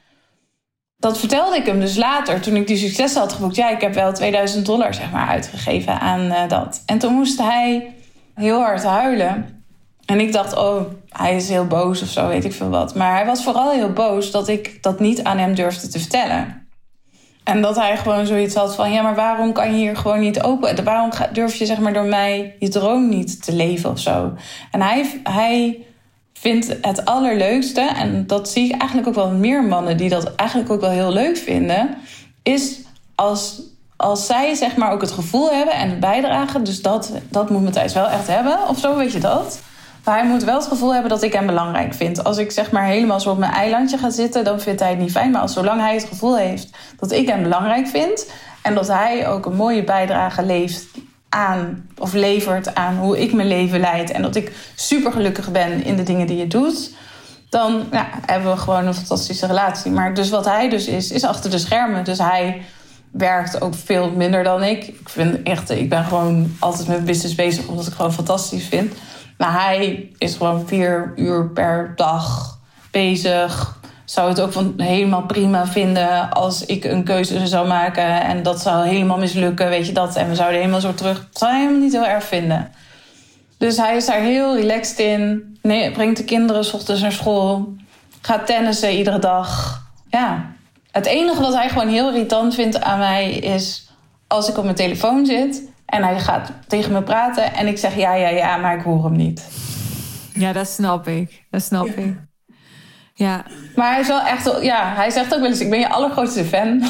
Dat vertelde ik hem dus later, toen ik die succes had geboekt. Ja, ik heb wel 2000 dollar zeg maar, uitgegeven aan uh, dat. En toen moest hij heel hard huilen. En ik dacht, oh, hij is heel boos of zo, weet ik veel wat. Maar hij was vooral heel boos dat ik dat niet aan hem durfde te vertellen. En dat hij gewoon zoiets had van: ja, maar waarom kan je hier gewoon niet open? Waarom durf je zeg maar door mij je droom niet te leven of zo? En hij, hij vindt het allerleukste, en dat zie ik eigenlijk ook wel meer mannen die dat eigenlijk ook wel heel leuk vinden, is als, als zij zeg maar ook het gevoel hebben en bijdragen. Dus dat, dat moet Matthijs wel echt hebben, of zo, weet je dat? Maar hij moet wel het gevoel hebben dat ik hem belangrijk vind. Als ik zeg maar helemaal zo op mijn eilandje ga zitten, dan vindt hij het niet fijn. Maar als zolang hij het gevoel heeft dat ik hem belangrijk vind en dat hij ook een mooie bijdrage leeft aan of levert aan hoe ik mijn leven leid en dat ik super gelukkig ben in de dingen die je doet, dan ja, hebben we gewoon een fantastische relatie. Maar dus wat hij dus is, is achter de schermen. Dus hij werkt ook veel minder dan ik. Ik, vind echt, ik ben gewoon altijd met business bezig omdat ik gewoon fantastisch vind. Maar hij is gewoon vier uur per dag bezig. zou het ook van helemaal prima vinden als ik een keuze zou maken en dat zou helemaal mislukken, weet je dat. En we zouden helemaal zo terug. Dat zou hij helemaal niet heel erg vinden. Dus hij is daar heel relaxed in. Nee, brengt de kinderen s ochtends naar school. Gaat tennissen iedere dag. Ja. Het enige wat hij gewoon heel irritant vindt aan mij is als ik op mijn telefoon zit en hij gaat tegen me praten en ik zeg ja, ja, ja, maar ik hoor hem niet. Ja, dat snap ik. Dat snap ik. Ja. Maar hij is wel echt, ja, hij zegt ook wel eens: ik ben je allergrootste fan.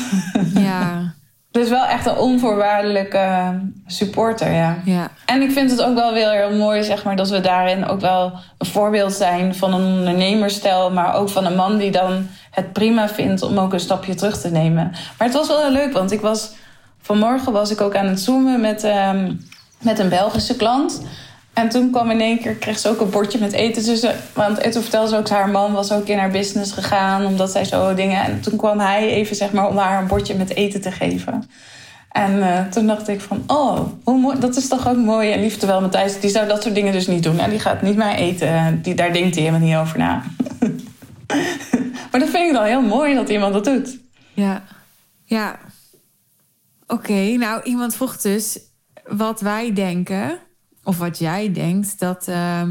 Ja. dus wel echt een onvoorwaardelijke supporter, ja. ja. En ik vind het ook wel weer heel mooi, zeg maar, dat we daarin ook wel een voorbeeld zijn van een ondernemerstijl, maar ook van een man die dan het prima vindt om ook een stapje terug te nemen. Maar het was wel heel leuk, want ik was vanmorgen was ik ook aan het zoomen met, um, met een Belgische klant. En toen kwam in één keer, kreeg ze ook een bordje met eten tussen. Want toen vertelde ze ook, haar man was ook in haar business gegaan, omdat zij zo dingen. En toen kwam hij even, zeg maar, om haar een bordje met eten te geven. En uh, toen dacht ik van, oh, hoe mooi, dat is toch ook mooi en lief. Terwijl Matthijs, die zou dat soort dingen dus niet doen. En die gaat niet meer eten. Die, daar denkt hij helemaal niet over na. maar dat vind ik dan heel mooi dat iemand dat doet. Ja, ja. Oké, nou, iemand vroeg dus wat wij denken of wat jij denkt, dat, uh,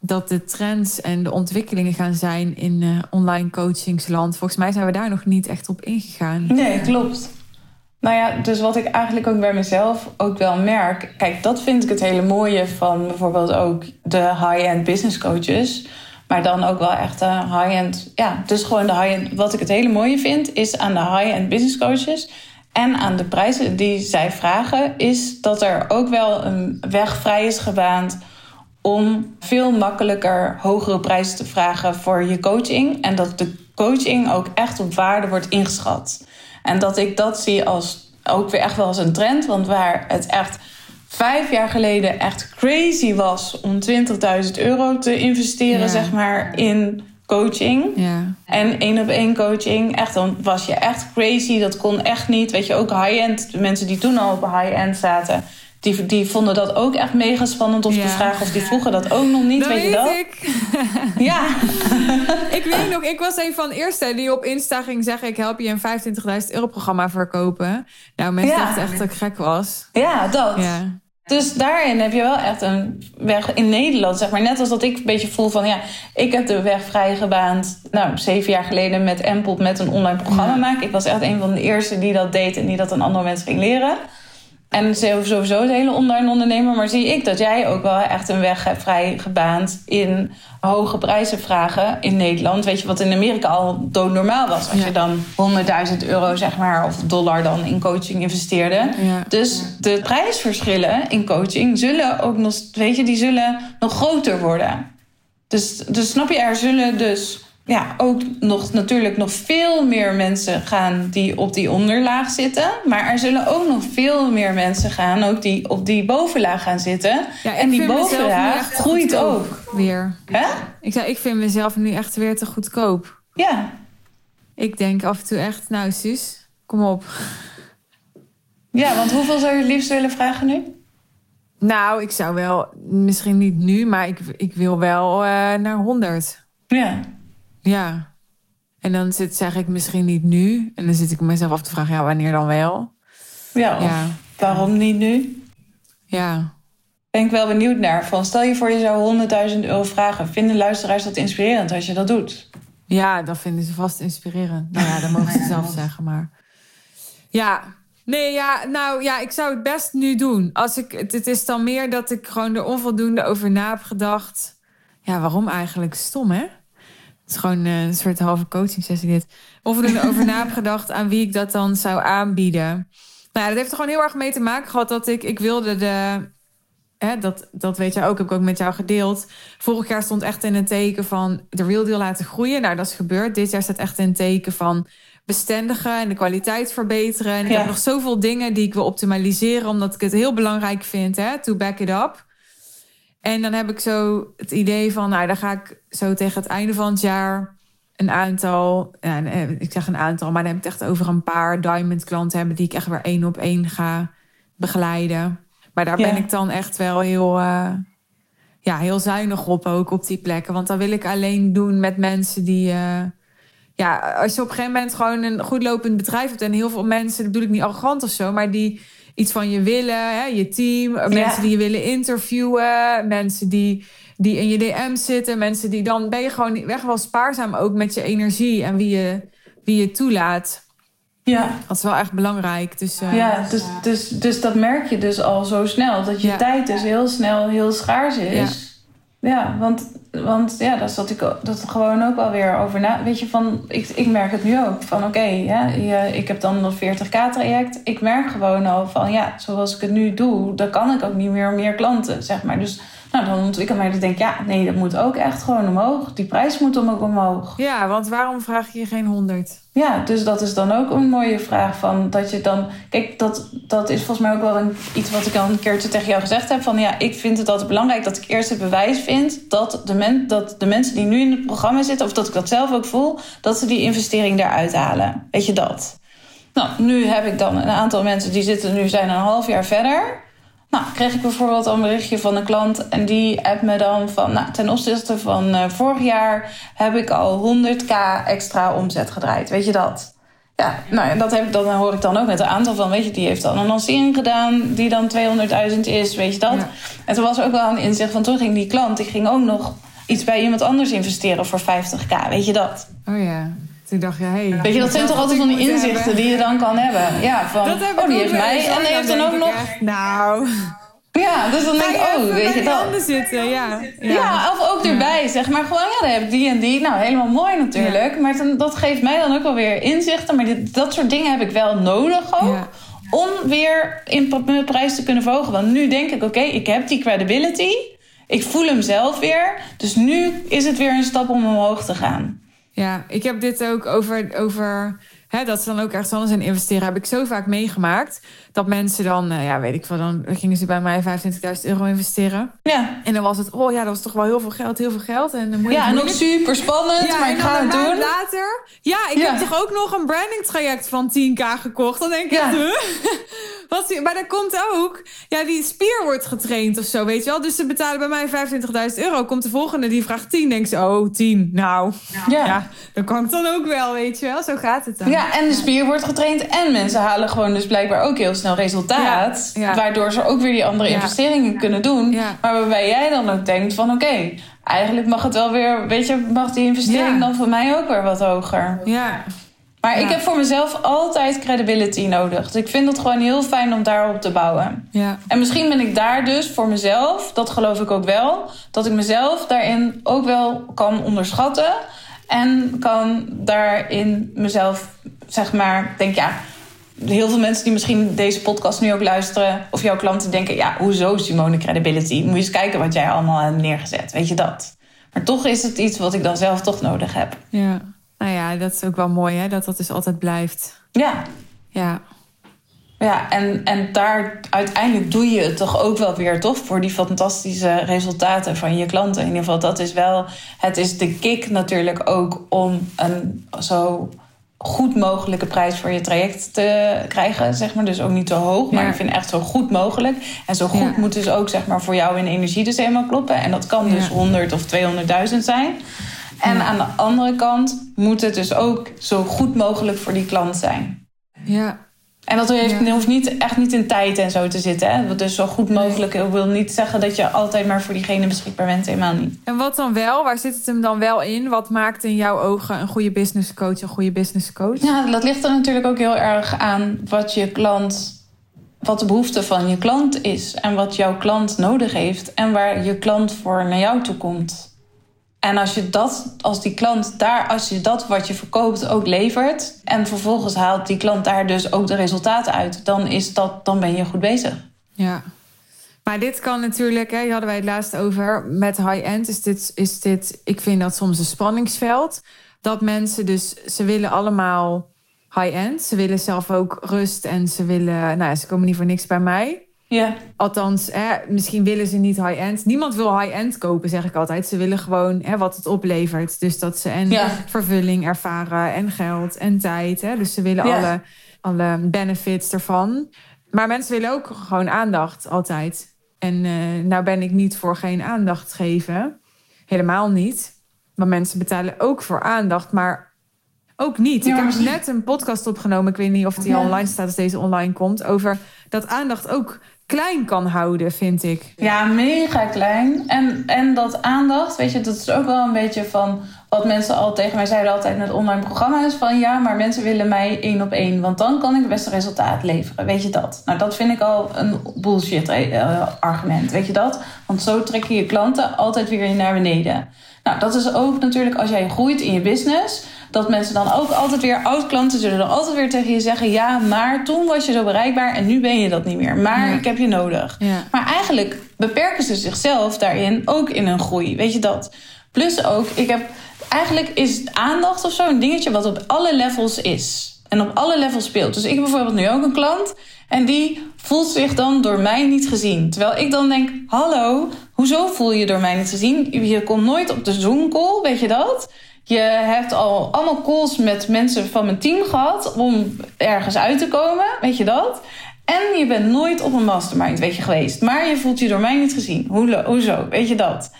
dat de trends en de ontwikkelingen gaan zijn in uh, online coachingsland. Volgens mij zijn we daar nog niet echt op ingegaan. Nee, klopt. Nou ja, dus wat ik eigenlijk ook bij mezelf ook wel merk. Kijk, dat vind ik het hele mooie van bijvoorbeeld ook de high-end business coaches. Maar dan ook wel echt de high-end. Ja, dus gewoon de high-end. Wat ik het hele mooie vind, is aan de high-end business coaches en aan de prijzen die zij vragen, is dat er ook wel een weg vrij is gebaand om veel makkelijker hogere prijzen te vragen voor je coaching. En dat de coaching ook echt op waarde wordt ingeschat. En dat ik dat zie als ook weer echt wel als een trend. Want waar het echt vijf jaar geleden echt crazy was om 20.000 euro te investeren, zeg maar, in coaching. Ja. En één op één coaching. Echt, dan was je echt crazy. Dat kon echt niet. Weet je, ook high-end. Mensen die toen al op high-end zaten. Die, die vonden dat ook echt mega spannend om te vragen. Of die vroegen dat ook nog niet. Dat weet, je dat? Ik. ja. ik weet nog, ik was een van de eerste die op Insta ging zeggen: Ik help je een 25.000 euro programma verkopen. Nou, mensen ja. dachten echt dat ik gek was. Ja, dat. Ja. Dus daarin heb je wel echt een weg in Nederland, zeg maar. Net als dat ik een beetje voel van, ja, ik heb de weg vrijgebaand... nou, zeven jaar geleden met Empel met een online programma maken. Ik was echt een van de eerste die dat deed en die dat aan andere mensen ging leren. En sowieso de hele online ondernemer. Maar zie ik dat jij ook wel echt een weg hebt vrijgebaand in hoge prijzen vragen in Nederland. Weet je, wat in Amerika al doodnormaal was. Als je dan 100.000 euro, zeg maar, of dollar dan in coaching investeerde. Ja. Dus de prijsverschillen in coaching zullen ook nog, weet je, die zullen nog groter worden. Dus, dus snap je, er zullen dus ja, ook nog natuurlijk nog veel meer mensen gaan die op die onderlaag zitten. Maar er zullen ook nog veel meer mensen gaan, ook die op die bovenlaag gaan zitten. Ja, en die bovenlaag groeit ook. Weer. Hè? Ik zei, ik vind mezelf nu echt weer te goedkoop. Ja. Ik denk af en toe echt, nou Suus, kom op. Ja, want hoeveel zou je het liefst willen vragen nu? Nou, ik zou wel, misschien niet nu, maar ik, ik wil wel uh, naar 100. Ja. Ja. En dan zit, zeg ik misschien niet nu. En dan zit ik mezelf af te vragen, ja, wanneer dan wel? Ja, ja. waarom niet nu? Ja. Ben ik wel benieuwd naar. Van, stel je voor je zou 100.000 euro vragen. Vinden luisteraars dat inspirerend als je dat doet? Ja, dat vinden ze vast inspirerend. Nou ja, dat mogen ze zelf zeggen, maar... Ja, nee, ja, nou ja, ik zou het best nu doen. Als ik, het is dan meer dat ik gewoon er onvoldoende over na heb gedacht. Ja, waarom eigenlijk? Stom, hè? Het is gewoon eh, een soort halve coaching sessie dit. Of ik erover na heb gedacht aan wie ik dat dan zou aanbieden. Nou, dat heeft er gewoon heel erg mee te maken gehad dat ik, ik wilde de. Hè, dat, dat weet je ook, heb ik ook met jou gedeeld. Vorig jaar stond echt in een teken van de real deal laten groeien. Nou, dat is gebeurd. Dit jaar staat echt in een teken van bestendigen en de kwaliteit verbeteren. En ik heb nog zoveel dingen die ik wil optimaliseren, omdat ik het heel belangrijk vind, hè, to back it up. En dan heb ik zo het idee van, nou, dan ga ik zo tegen het einde van het jaar een aantal, ja, eh, ik zeg een aantal, maar dan heb ik het echt over een paar diamond klanten hebben die ik echt weer één op één ga begeleiden. Maar daar ben ik dan echt wel heel, uh, ja, heel zuinig op ook op die plekken. Want dan wil ik alleen doen met mensen die, uh, ja, als je op een gegeven moment gewoon een goed lopend bedrijf hebt en heel veel mensen, dat bedoel ik niet arrogant of zo, maar die iets van je willen, hè, je team, mensen die je willen interviewen, mensen die, die in je DM zitten, mensen die dan ben je gewoon weg wel spaarzaam ook met je energie en wie je, wie je toelaat. Ja. Dat is wel echt belangrijk. Dus, uh, ja, dus, dus, dus dat merk je dus al zo snel. Dat je tijd dus heel snel heel schaars is. Ja, want, want ja, daar zat ik dat gewoon ook alweer over na. Weet je, van, ik, ik merk het nu ook. Van oké, ja, ik heb dan dat 40k traject. Ik merk gewoon al van ja, zoals ik het nu doe, dan kan ik ook niet meer meer klanten, zeg maar. Dus nou, dan ontwikkel ik mij dus denk ja, nee, dat moet ook echt gewoon omhoog. Die prijs moet dan ook omhoog. Ja, want waarom vraag je geen 100? Ja, dus dat is dan ook een mooie vraag van dat je dan. Kijk, dat, dat is volgens mij ook wel een, iets wat ik al een keertje tegen jou gezegd heb. Van ja, ik vind het altijd belangrijk dat ik eerst het bewijs vind dat de, men, dat de mensen die nu in het programma zitten, of dat ik dat zelf ook voel, dat ze die investering eruit halen. Weet je dat? Nou, nu heb ik dan een aantal mensen die zitten nu zijn een half jaar verder. Nou, kreeg ik bijvoorbeeld een berichtje van een klant en die appt me dan van, nou, ten opzichte van uh, vorig jaar heb ik al 100k extra omzet gedraaid. Weet je dat? Ja, nou, dat, heb ik, hoor ik dan ook met een aantal van, weet je, die heeft dan een lancering gedaan die dan 200.000 is, weet je dat? En toen was ook wel een inzicht van, toen ging die klant, die ging ook nog iets bij iemand anders investeren voor 50k, weet je dat? Oh ja. Toen dacht je, hey, Weet je, dat zijn toch altijd van die inzichten die je dan kan hebben. Ja, van, oh, die heeft mij. En die heeft dan ook nog... nou... Ja, dus dan denk ik, oh, weet je dat. zitten, ja. ja. Ja, of ook erbij, zeg maar. Gewoon, ja, dan heb ik die en die. Nou, helemaal mooi natuurlijk. Maar dan, dat geeft mij dan ook wel weer inzichten. Maar dit, dat soort dingen heb ik wel nodig ook. Om weer in mijn prijs te kunnen verhogen. Want nu denk ik, oké, ik heb die credibility. Ik voel hem zelf weer. Dus nu is het weer een stap om omhoog te gaan. Ja, ik heb dit ook over, over hè, dat ze dan ook ergens anders in investeren. Heb ik zo vaak meegemaakt. Dat mensen dan, uh, ja, weet ik veel, dan gingen ze bij mij 25.000 euro investeren. Ja. En dan was het, oh ja, dat was toch wel heel veel geld, heel veel geld. En dan moet ja, en ook super spannend, ja, maar ik ga het doen. later, ja, ik heb toch ook nog een branding traject van 10k gekocht. Dan denk ik, ja. Wat, maar dat komt ook, ja, die spier wordt getraind of zo, weet je wel. Dus ze betalen bij mij 25.000 euro. Komt de volgende, die vraagt 10. Denkt ze, oh, 10. Nou, ja. ja. dan kan het dan ook wel, weet je wel. Zo gaat het dan. Ja, en de spier wordt getraind. En mensen halen gewoon dus blijkbaar ook heel snel resultaat. Waardoor ze ook weer die andere investeringen kunnen doen. Maar waarbij jij dan ook denkt van, oké... eigenlijk mag het wel weer, weet je, mag die investering dan voor mij ook weer wat hoger. Ja. Maar ik heb voor mezelf altijd credibility nodig. Dus ik vind het gewoon heel fijn om daarop te bouwen. Ja. En misschien ben ik daar dus voor mezelf, dat geloof ik ook wel, dat ik mezelf daarin ook wel kan onderschatten. En kan daarin mezelf, zeg maar, denk ja. Heel veel mensen die misschien deze podcast nu ook luisteren, of jouw klanten denken: ja, hoezo Simone credibility? Moet je eens kijken wat jij allemaal hebt neergezet. Weet je dat? Maar toch is het iets wat ik dan zelf toch nodig heb. Ja. Nou ja, dat is ook wel mooi, hè? Dat dat dus altijd blijft. Ja. Ja. Ja, en, en daar uiteindelijk doe je het toch ook wel weer, toch? Voor die fantastische resultaten van je klanten. In ieder geval, dat is wel... Het is de kick natuurlijk ook om een zo goed mogelijke prijs voor je traject te krijgen, zeg maar. Dus ook niet te hoog, maar ik vind echt zo goed mogelijk. En zo goed moet dus ook, zeg maar, voor jou in energie dus helemaal kloppen. En dat kan dus 100 of 200.000 zijn. En aan de andere kant moet het dus ook zo goed mogelijk voor die klant zijn. Ja. En dat hoeft niet, echt niet in tijd en zo te zitten. Hè? Dus zo goed mogelijk wil niet zeggen dat je altijd maar voor diegene beschikbaar bent. Helemaal niet. En wat dan wel? Waar zit het hem dan wel in? Wat maakt in jouw ogen een goede business coach een goede business coach? Ja, dat ligt er natuurlijk ook heel erg aan wat je klant wat de behoefte van je klant is en wat jouw klant nodig heeft en waar je klant voor naar jou toe komt. En als je dat, als die klant daar, als je dat wat je verkoopt ook levert. En vervolgens haalt die klant daar dus ook de resultaten uit, dan is dat, dan ben je goed bezig. Ja. Maar dit kan natuurlijk, hè, hadden wij het laatst over, met high-end is dit, is dit, ik vind dat soms een spanningsveld. Dat mensen dus, ze willen allemaal high-end. Ze willen zelf ook rust en ze willen, nou ze komen niet voor niks bij mij. Ja. Althans, hè, misschien willen ze niet high-end. Niemand wil high-end kopen, zeg ik altijd. Ze willen gewoon hè, wat het oplevert. Dus dat ze en vervulling ervaren en geld en tijd. Hè. Dus ze willen alle, alle benefits ervan. Maar mensen willen ook gewoon aandacht altijd. En uh, nou ben ik niet voor geen aandacht geven. Helemaal niet. Maar mensen betalen ook voor aandacht. Maar ook niet. ik heb net een podcast opgenomen. Ik weet niet of die online staat als deze online komt. Over dat aandacht ook klein kan houden, vind ik. Ja, mega klein. En, en dat aandacht, weet je, dat is ook wel een beetje van wat mensen al tegen mij zeiden altijd met online programma's. Van ja, maar mensen willen mij één op één. Want dan kan ik het beste resultaat leveren. Weet je dat? Nou, dat vind ik al een bullshit eh, argument. Weet je dat? Want zo trek je je klanten altijd weer naar beneden. Nou, dat is ook natuurlijk als jij groeit in je business dat mensen dan ook altijd weer, oud-klanten zullen dan altijd weer tegen je zeggen: Ja, maar toen was je zo bereikbaar en nu ben je dat niet meer. Maar ik heb je nodig. Maar eigenlijk beperken ze zichzelf daarin ook in een groei. Weet je dat? Plus ook, ik heb eigenlijk is aandacht of zo een dingetje wat op alle levels is. En op alle levels speelt. Dus ik heb bijvoorbeeld nu ook een klant. En die voelt zich dan door mij niet gezien. Terwijl ik dan denk: Hallo, hoezo voel je door mij niet gezien? Je komt nooit op de Zoom-call, weet je dat? Je hebt al allemaal calls met mensen van mijn team gehad om ergens uit te komen, weet je dat? En je bent nooit op een mastermind, weet je, geweest. Maar je voelt je door mij niet gezien. Hoe, hoezo? Weet je dat?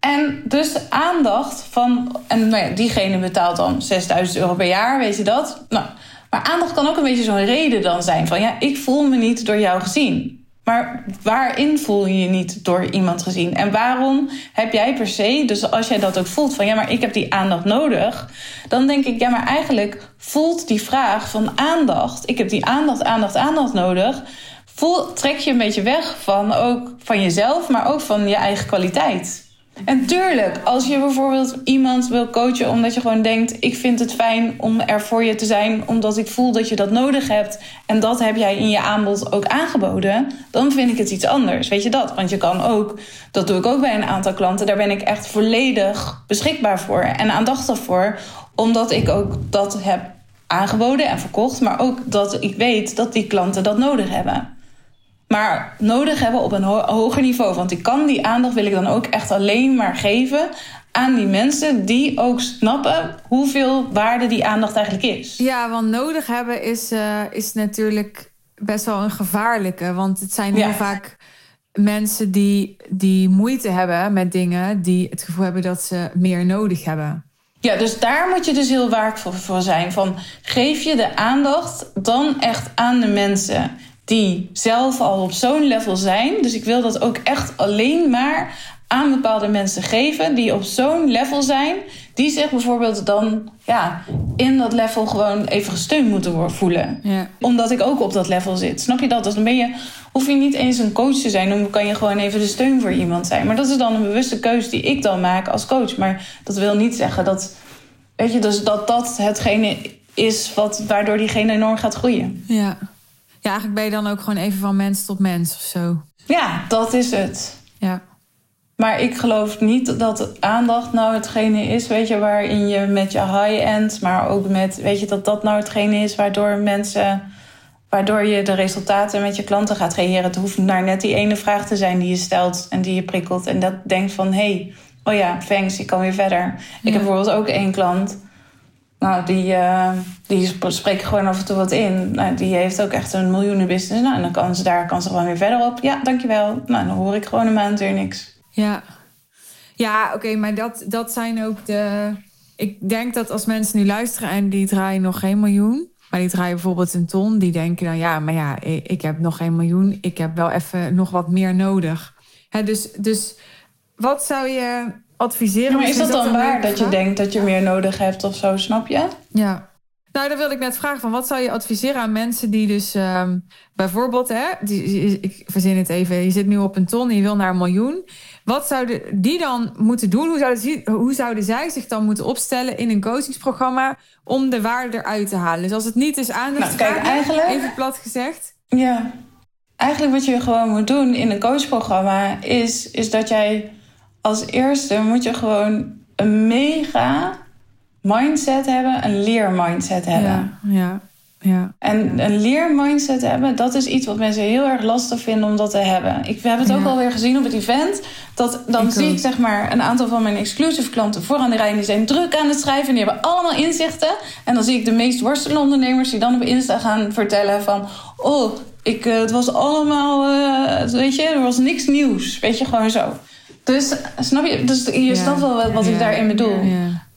En dus de aandacht van... En nou ja, diegene betaalt dan 6000 euro per jaar, weet je dat? Nou, maar aandacht kan ook een beetje zo'n reden dan zijn van... ja, ik voel me niet door jou gezien. Maar waarin voel je je niet door iemand gezien? En waarom heb jij per se, dus als jij dat ook voelt van ja, maar ik heb die aandacht nodig, dan denk ik ja, maar eigenlijk voelt die vraag van aandacht, ik heb die aandacht, aandacht, aandacht nodig, voel, trek je een beetje weg van ook van jezelf, maar ook van je eigen kwaliteit. En tuurlijk, als je bijvoorbeeld iemand wil coachen omdat je gewoon denkt: ik vind het fijn om er voor je te zijn, omdat ik voel dat je dat nodig hebt en dat heb jij in je aanbod ook aangeboden, dan vind ik het iets anders. Weet je dat? Want je kan ook, dat doe ik ook bij een aantal klanten, daar ben ik echt volledig beschikbaar voor en aandachtig voor, omdat ik ook dat heb aangeboden en verkocht, maar ook dat ik weet dat die klanten dat nodig hebben maar nodig hebben op een hoger niveau. Want ik kan die aandacht wil ik dan ook echt alleen maar geven aan die mensen die ook snappen hoeveel waarde die aandacht eigenlijk is. Ja, want nodig hebben is, uh, is natuurlijk best wel een gevaarlijke. Want het zijn heel vaak mensen die, die moeite hebben met dingen, die het gevoel hebben dat ze meer nodig hebben. Ja, dus daar moet je dus heel waardevol voor zijn. Van geef je de aandacht dan echt aan de mensen die zelf al op zo'n level zijn. Dus ik wil dat ook echt alleen maar aan bepaalde mensen geven die op zo'n level zijn, die zich bijvoorbeeld dan ja, in dat level gewoon even gesteund moeten voelen. Ja. Omdat ik ook op dat level zit. Snap je dat? Dus dan ben je, hoef je niet eens een coach te zijn, dan kan je gewoon even de steun voor iemand zijn. Maar dat is dan een bewuste keuze die ik dan maak als coach. Maar dat wil niet zeggen dat, weet je, dus dat dat hetgene is wat, waardoor diegene enorm gaat groeien. Ja. Ja, eigenlijk ben je dan ook gewoon even van mens tot mens of zo. Ja, dat is het. Ja. Maar ik geloof niet dat aandacht nou hetgene is, weet je, waarin je met je high-end, maar ook met, weet je, dat dat nou hetgene is waardoor mensen, waardoor je de resultaten met je klanten gaat creëren. Het hoeft maar net die ene vraag te zijn die je stelt en die je prikkelt. En dat denkt van, hé, hey, oh ja, thanks, ik kan weer verder. Ik heb bijvoorbeeld ook één klant nou, die, uh, die spreekt gewoon af en toe wat in. Nou, die heeft ook echt een miljoenenbusiness. Nou, en dan kan ze daar kan ze gewoon weer verder op. Ja, dankjewel. Nou, dan hoor ik gewoon een maand weer niks. Ja, ja oké, maar dat, dat zijn ook de... Ik denk dat als mensen nu luisteren en die draaien nog geen miljoen... maar die draaien bijvoorbeeld een ton... die denken dan, ja, maar ja, ik heb nog geen miljoen. Ik heb wel even nog wat meer nodig. Dus, dus wat zou je adviseren. maar is dat, dan waar dat je denkt dat je meer nodig hebt of zo, snap je? Ja. Nou, dan wilde ik net vragen van wat zou je adviseren aan mensen die dus ehm, bijvoorbeeld, hè, die, ik verzin het even, je zit nu op een ton en je wil naar een miljoen. Wat zouden die dan moeten doen? Hoe zouden, hoe zouden zij zich dan moeten opstellen in een coachingsprogramma om de waarde eruit te halen? Dus als het niet is aandacht, nou, kijk, eigenlijk, even plat gezegd. Ja, eigenlijk wat je gewoon moet doen in een coachprogramma is, is dat jij als eerste moet je gewoon een mega mindset hebben, een leermindset hebben. Ja, ja, ja. En een leermindset hebben, dat is iets wat mensen heel erg lastig vinden om dat te hebben. Ik heb het ook alweer gezien op het event. Dat, dan zie ik zeg maar een aantal van mijn exclusive klanten vooraan de rij. Die zijn druk aan het schrijven en die hebben allemaal inzichten. En dan zie ik de meest worstelende ondernemers die dan op Insta gaan vertellen van... Oh, ik, eh, het was allemaal, uh, weet je, er was niks nieuws. Weet je, gewoon zo. Dus snap je? Dus je snapt wel wat, ik daarin bedoel.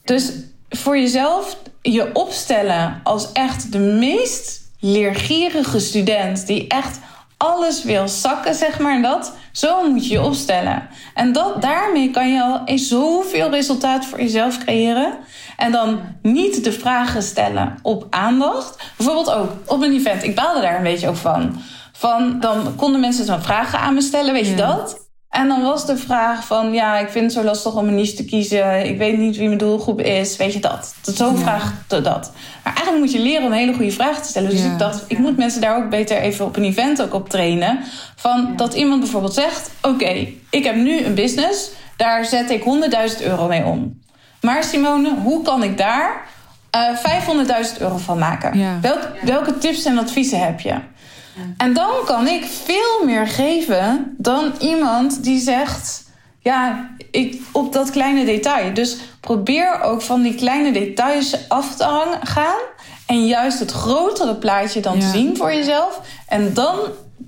Dus voor jezelf je opstellen als echt de meest leergierige student die echt alles wil zakken, zeg maar. Dat, zo moet je je opstellen. En dat, daarmee kan je al zoveel resultaat voor jezelf creëren. En dan niet de vragen stellen op aandacht. Bijvoorbeeld ook op een event. Ik baalde daar een beetje ook van. van dan konden mensen zo'n vragen aan me stellen, weet je dat? En dan was de vraag van, ja, ik vind het zo lastig om een niche te kiezen. Ik weet niet wie mijn doelgroep is. Weet je dat? Zo'n ja. vraag dat. Maar eigenlijk moet je leren om hele goede vragen te stellen. Dus ik dacht, ik moet mensen daar ook beter even op een event ook op trainen. Van dat iemand bijvoorbeeld zegt, oké, ik heb nu een business. Daar zet ik 100.000 euro mee om. Maar Simone, hoe kan ik daar uh, 500.000 euro van maken? Welk, welke tips en adviezen heb je? En dan kan ik veel meer geven dan iemand die zegt: Ja, ik, op dat kleine detail. Dus probeer ook van die kleine details af te hangen, gaan. En juist het grotere plaatje dan te zien voor jezelf. En dan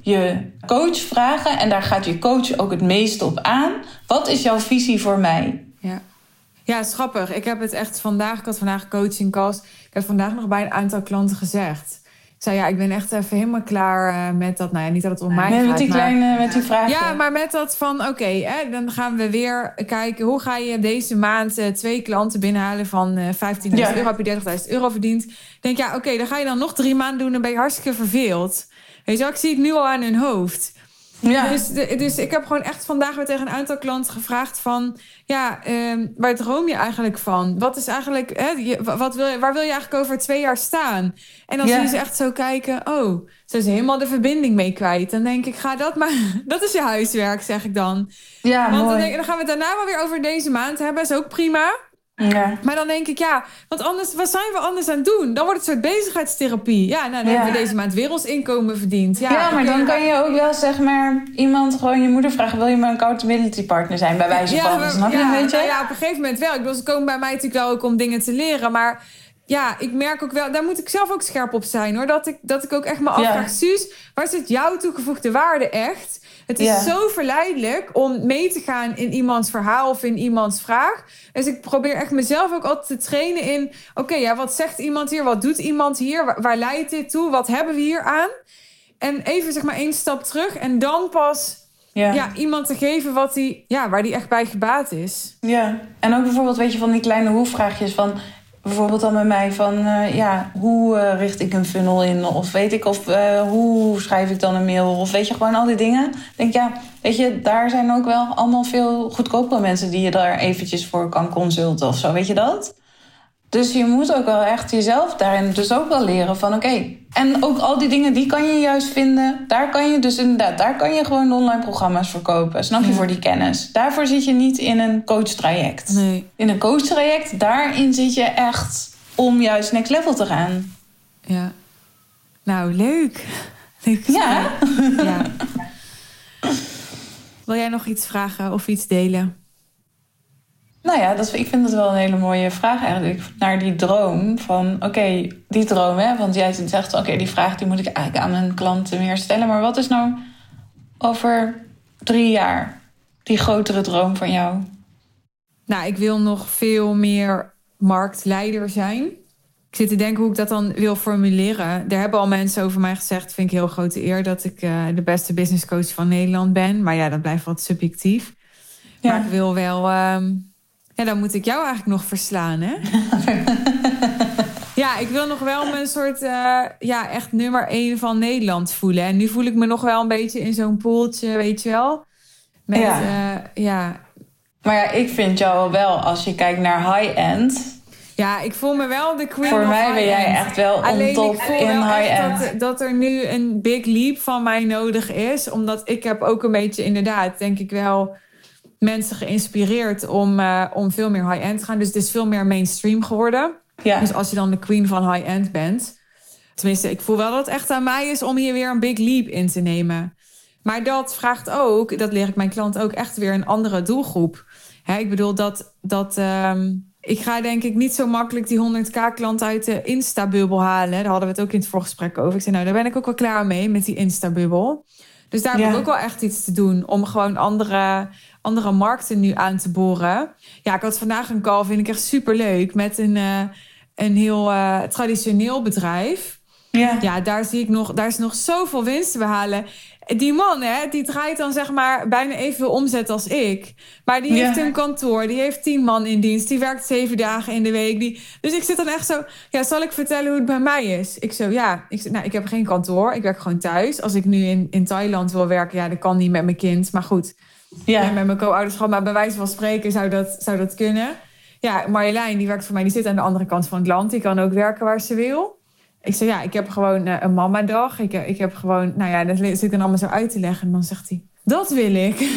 je coach vragen. En daar gaat je coach ook het meeste op aan. Wat is jouw visie voor mij? Ja. Ja, schappig. Ik heb het echt vandaag, ik had vandaag coaching calls. Ik heb vandaag nog bij een aantal klanten gezegd zei ja, ik ben echt even helemaal klaar uh, met dat. Nou ja, niet dat het om mij gaat. Met die kleine, met die vraag. Ja, maar met dat van, oké, dan gaan we weer kijken. Hoe ga je deze maand uh, twee klanten binnenhalen van uh, 15.000 ja. euro? Heb je 30.000 euro verdiend? Denk ja, oké, dan ga je dan nog drie maanden doen. Dan ben je hartstikke verveeld. Weet je, ik zie het nu al aan hun hoofd. Ja. Dus, dus ik heb gewoon echt vandaag weer tegen een aantal klanten gevraagd van... ja, uh, waar droom je eigenlijk van? Wat is eigenlijk, hè, wat wil je, waar wil je eigenlijk over twee jaar staan? En dan zie je ze echt zo kijken, oh, ze is helemaal de verbinding mee kwijt. Dan denk ik, ga dat maar, dat is je huiswerk, zeg ik dan. Ja, Want Dan, denk, dan gaan we het daarna wel weer over deze maand hebben, is ook prima. Ja. Maar dan denk ik, ja, want anders, wat zijn we anders aan het doen? Dan wordt het een soort bezigheidstherapie. Ja, nou, dan hebben we deze maand wereldsinkomen verdiend. Ja, ja maar dan kan je ook wel, zeg maar, iemand gewoon je moeder vragen... wil je mijn accountability partner zijn, bij wijze van. Ja, snap je een? Nou ja, op een gegeven moment wel. Ik bedoel, ze komen bij mij natuurlijk wel ook om dingen te leren, maar ja, ik merk ook wel, daar moet ik zelf ook scherp op zijn hoor. Dat ik, dat ik ook echt me afvraag, Suus, waar zit jouw toegevoegde waarde echt? Het is zo verleidelijk om mee te gaan in iemands verhaal of in iemands vraag. Dus ik probeer echt mezelf ook altijd te trainen in: oké, ja, wat zegt iemand hier? Wat doet iemand hier? Waar, waar leidt dit toe? Wat hebben we hier aan? En even zeg maar één stap terug en dan pas ja. ja. iemand te geven wat die, ja, waar die echt bij gebaat is. Ja, en ook bijvoorbeeld, weet je, van die kleine hoe-vraagjes van bijvoorbeeld dan bij mij van, uh, ja, hoe uh, richt ik een funnel in? Of weet ik, of uh, hoe schrijf ik dan een mail? Of weet je, gewoon al die dingen. denk, ja, weet je, daar zijn ook wel allemaal veel goedkopere mensen die je daar eventjes voor kan consulten of zo. Weet je dat? Dus je moet ook wel echt jezelf daarin dus ook wel leren van oké. En ook al die dingen, die kan je juist vinden. Daar kan je dus inderdaad, daar kan je gewoon online programma's verkopen. Snap je, voor die kennis. Daarvoor zit je niet in een coach-traject. Nee. In een coach-traject, daarin zit je echt om juist next level te gaan. Ja. Nou, leuk. leuk ja. ja. Wil jij nog iets vragen of iets delen? Nou ja, dat, ik vind dat wel een hele mooie vraag eigenlijk. Naar die droom van, oké, die droom, hè. Want jij zegt, oké, die vraag die moet ik eigenlijk aan mijn klanten meer stellen. Maar wat is nou over drie jaar die grotere droom van jou? Nou, ik wil nog veel meer marktleider zijn. Ik zit te denken hoe ik dat dan wil formuleren. Er hebben al mensen over mij gezegd, vind ik heel grote eer... dat ik uh, de beste business coach van Nederland ben. Maar ja, dat blijft wat subjectief. Ja. Maar ik wil wel... Uh, ja, dan moet ik jou eigenlijk nog verslaan, hè? ja, ik wil nog wel mijn soort, uh, ja, echt nummer één van Nederland voelen. En nu voel ik me nog wel een beetje in zo'n poeltje, weet je wel. Met, ja. Uh, ja. Maar ja, ik vind jou wel, als je kijkt naar high-end... Ja, ik voel me wel de queen Voor mij ben jij echt wel Alleen top in high-end. Dat, dat er nu een big leap van mij nodig is. Omdat ik heb ook een beetje inderdaad, denk ik wel mensen geïnspireerd om, uh, om veel meer high-end te gaan. Dus het is veel meer mainstream geworden. Ja. Dus als je dan de queen van high-end bent. Tenminste, ik voel wel dat het echt aan mij is om hier weer een big leap in te nemen. Maar dat vraagt ook, dat leer ik mijn klant ook, echt weer een andere doelgroep. Hè, ik bedoel, dat, dat um, ik ga denk ik niet zo makkelijk die 100k klant uit de Insta-bubbel halen. Daar hadden we het ook in het voorgesprek over. Ik zei, nou, daar ben ik ook wel klaar mee met die Insta-bubbel. Dus daar heb ik ook wel echt iets te doen om gewoon andere andere markten nu aan te boren. Ja, ik had vandaag een call, vind ik echt super leuk, met een, uh, een heel eh, traditioneel bedrijf. Ja. Ja, daar zie ik nog, daar is nog zoveel winst te behalen. Die man, hè, die draait dan zeg maar bijna evenveel omzet als ik. Maar die Ja. heeft een kantoor, die heeft tien man in dienst, die werkt zeven dagen in de week. Die... Dus ik zit dan echt zo, ja, zal ik vertellen hoe het bij mij is? Ik zo, ja, ik, nou, ik heb geen kantoor, ik werk gewoon thuis. Als ik nu in, in Thailand wil werken, ja, dat kan niet met mijn kind. Maar goed, Ja. ja, met mijn co-ouderschap, maar bij wijze van spreken zou dat, zou dat kunnen. Ja, Marjolein, die werkt voor mij, die zit aan de andere kant van het land. Die kan ook werken waar ze wil. Ik zei, ja, ik heb gewoon eh, een mamadag. Ik, ik heb gewoon, nou ja, dat zit ik dan allemaal zo uit te leggen. En dan zegt hij, dat wil ik.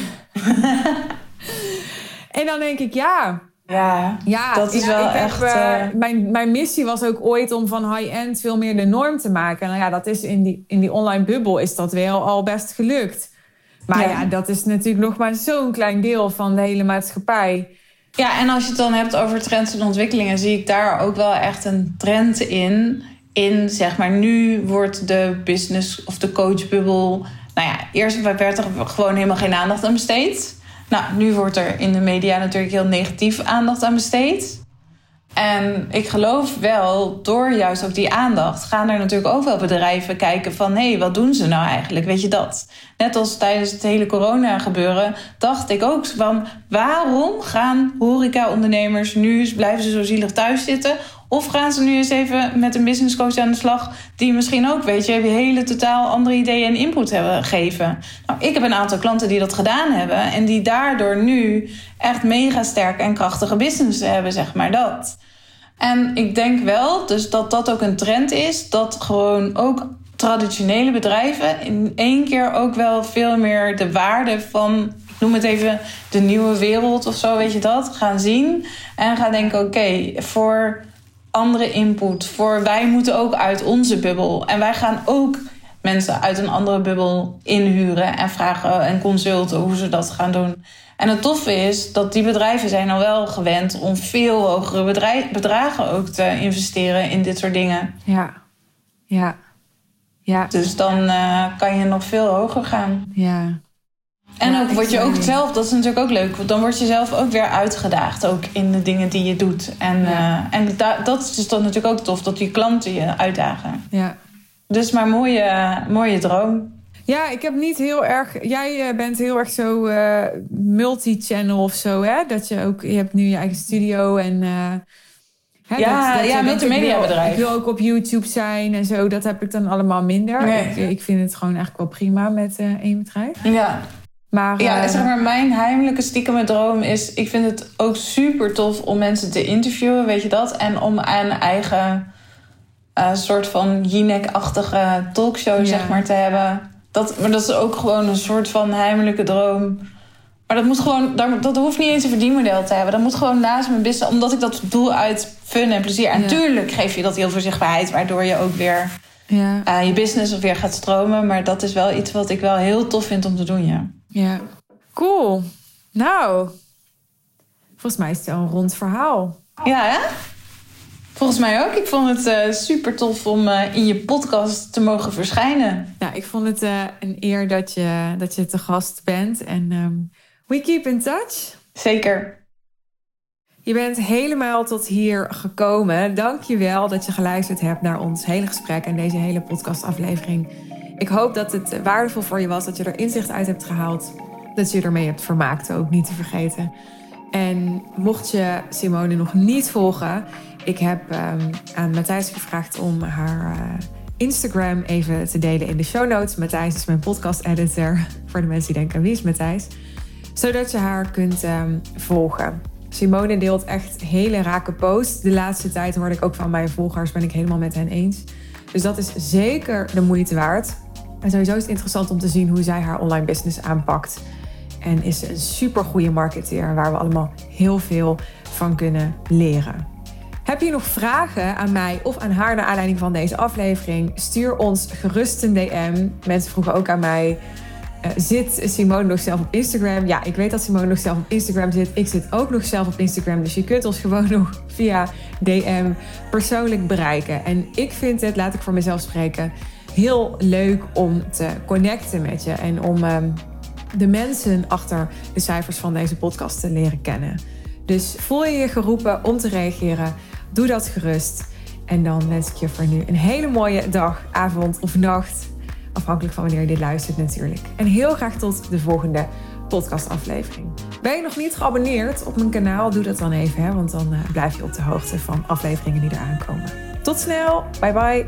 en dan denk ik, ja, Ja. ja, Dat is ja, wel heb, echt, eh, eh, mijn, mijn missie was ook ooit om van high-end veel meer de norm te maken. Nou ja, dat is in die, in die online bubbel is dat wel al best gelukt. Maar Ja. ja, dat is natuurlijk nog maar zo'n klein deel van de hele maatschappij. Ja, en als je het dan hebt over trends en ontwikkelingen, zie ik daar ook wel echt een trend in. In zeg maar, nu wordt de business of de coachbubbel. Nou ja, eerst werd er gewoon helemaal geen aandacht aan besteed. Nou, nu wordt er in de media natuurlijk heel negatief aandacht aan besteed. En ik geloof wel, door juist ook die aandacht, gaan er natuurlijk ook wel bedrijven kijken van hé, hey, wat doen ze nou eigenlijk? Weet je dat? Net als tijdens het hele corona gebeuren, dacht ik ook van waarom gaan horeca-ondernemers nu blijven ze zo zielig thuis zitten? Of gaan ze nu eens even met een business coach aan de slag, die misschien ook, weet je, hele totaal andere ideeën en input hebben gegeven? Nou, ik heb een aantal klanten die dat gedaan hebben en die daardoor nu echt mega sterke en krachtige business hebben, zeg maar dat. En ik denk wel dus dat dat ook een trend is, dat gewoon ook traditionele bedrijven in één keer ook wel veel meer de waarde van, noem het even de nieuwe wereld of zo, weet je dat, gaan zien. En gaan denken: oké, voor andere input, voor wij moeten ook uit onze bubbel. En wij gaan ook mensen uit een andere bubbel inhuren en vragen en consulten hoe ze dat gaan doen. En het toffe is dat die bedrijven zijn al wel gewend om veel hogere bedrijf, bedragen ook te investeren in dit soort dingen. Ja, ja, ja, Dus dan eh, kan je nog veel hoger gaan. ja. En Ja, ook word je ook zelf, dat is natuurlijk ook leuk, want dan word je zelf ook weer uitgedaagd, ook in de dingen die je doet. En, Ja. eh, en da- dat is dus dan natuurlijk ook tof, dat die klanten je uitdagen. ja. Dus maar mooie, mooie droom. Ja, ik heb niet heel erg. Jij eh, bent heel erg zo eh, multi-channel of zo, hè? Dat je ook. Je hebt nu je eigen studio en. eh, hè, Ja, ja, je- multimediabedrijf. Ik wil, ook op YouTube zijn en zo. Dat heb ik dan allemaal minder. Nee. Ik, ik vind het gewoon eigenlijk wel prima met één bedrijf. Ja, Maar, ja eh, zeg maar, mijn heimelijke stiekeme droom is... ik vind het ook super tof om mensen te interviewen, weet je dat? En om een eigen eh, soort van Jinek-achtige talkshow, Ja. zeg maar, te hebben. Dat, maar dat is ook gewoon een soort van heimelijke droom. Maar dat moet gewoon, dat hoeft niet eens een verdienmodel te hebben. Dat moet gewoon naast mijn business, omdat ik dat doe uit fun en plezier. En Ja. tuurlijk geef je dat heel veel zichtbaarheid, waardoor je ook weer ja, eh, je business weer gaat stromen. Maar dat is wel iets wat ik wel heel tof vind om te doen, ja. Ja. Cool. Nou, volgens mij is het wel een rond verhaal. Ja, hè? Volgens mij ook. Ik vond het eh, super tof om eh, in je podcast te mogen verschijnen. Nou, ik vond het eh, een eer dat je, dat je te gast bent. En ehm, we keep in touch. Zeker. Je bent helemaal tot hier gekomen. Dank je wel dat je geluisterd hebt naar ons hele gesprek en deze hele podcastaflevering. Ik hoop dat het waardevol voor je was, dat je er inzicht uit hebt gehaald. Dat je ermee hebt vermaakt, ook niet te vergeten. En mocht je Simone nog niet volgen, ik heb ehm, aan Matthijs gevraagd om haar eh, Instagram even te delen in de show notes. Matthijs is mijn podcast-editor. Voor de mensen die denken, wie is Matthijs? Zodat je haar kunt ehm, volgen. Simone deelt echt hele rake posts. De laatste tijd hoorde ik ook van mijn volgers, ben ik helemaal met hen eens. Dus dat is zeker de moeite waard. En sowieso is het interessant om te zien hoe zij haar online business aanpakt. En is ze een super goede marketeer waar we allemaal heel veel van kunnen leren. Heb je nog vragen aan mij of aan haar naar aanleiding van deze aflevering? Stuur ons gerust een DM. Mensen vroegen ook aan mij. eh, zit Simone nog zelf op Instagram? Ja, ik weet dat Simone nog zelf op Instagram zit. Ik zit ook nog zelf op Instagram. Dus je kunt ons gewoon nog via DM persoonlijk bereiken. En ik vind het, laat ik voor mezelf spreken, heel leuk om te connecten met je. En om ehm, de mensen achter de cijfers van deze podcast te leren kennen. Dus voel je je geroepen om te reageren? Doe dat gerust. En dan wens ik je voor nu een hele mooie dag, avond of nacht. Afhankelijk van wanneer je dit luistert natuurlijk. En heel graag tot de volgende podcastaflevering. Ben je nog niet geabonneerd op mijn kanaal? Doe dat dan even, hè, want dan uh, blijf je op de hoogte van afleveringen die eraan komen. Tot snel. Bye bye.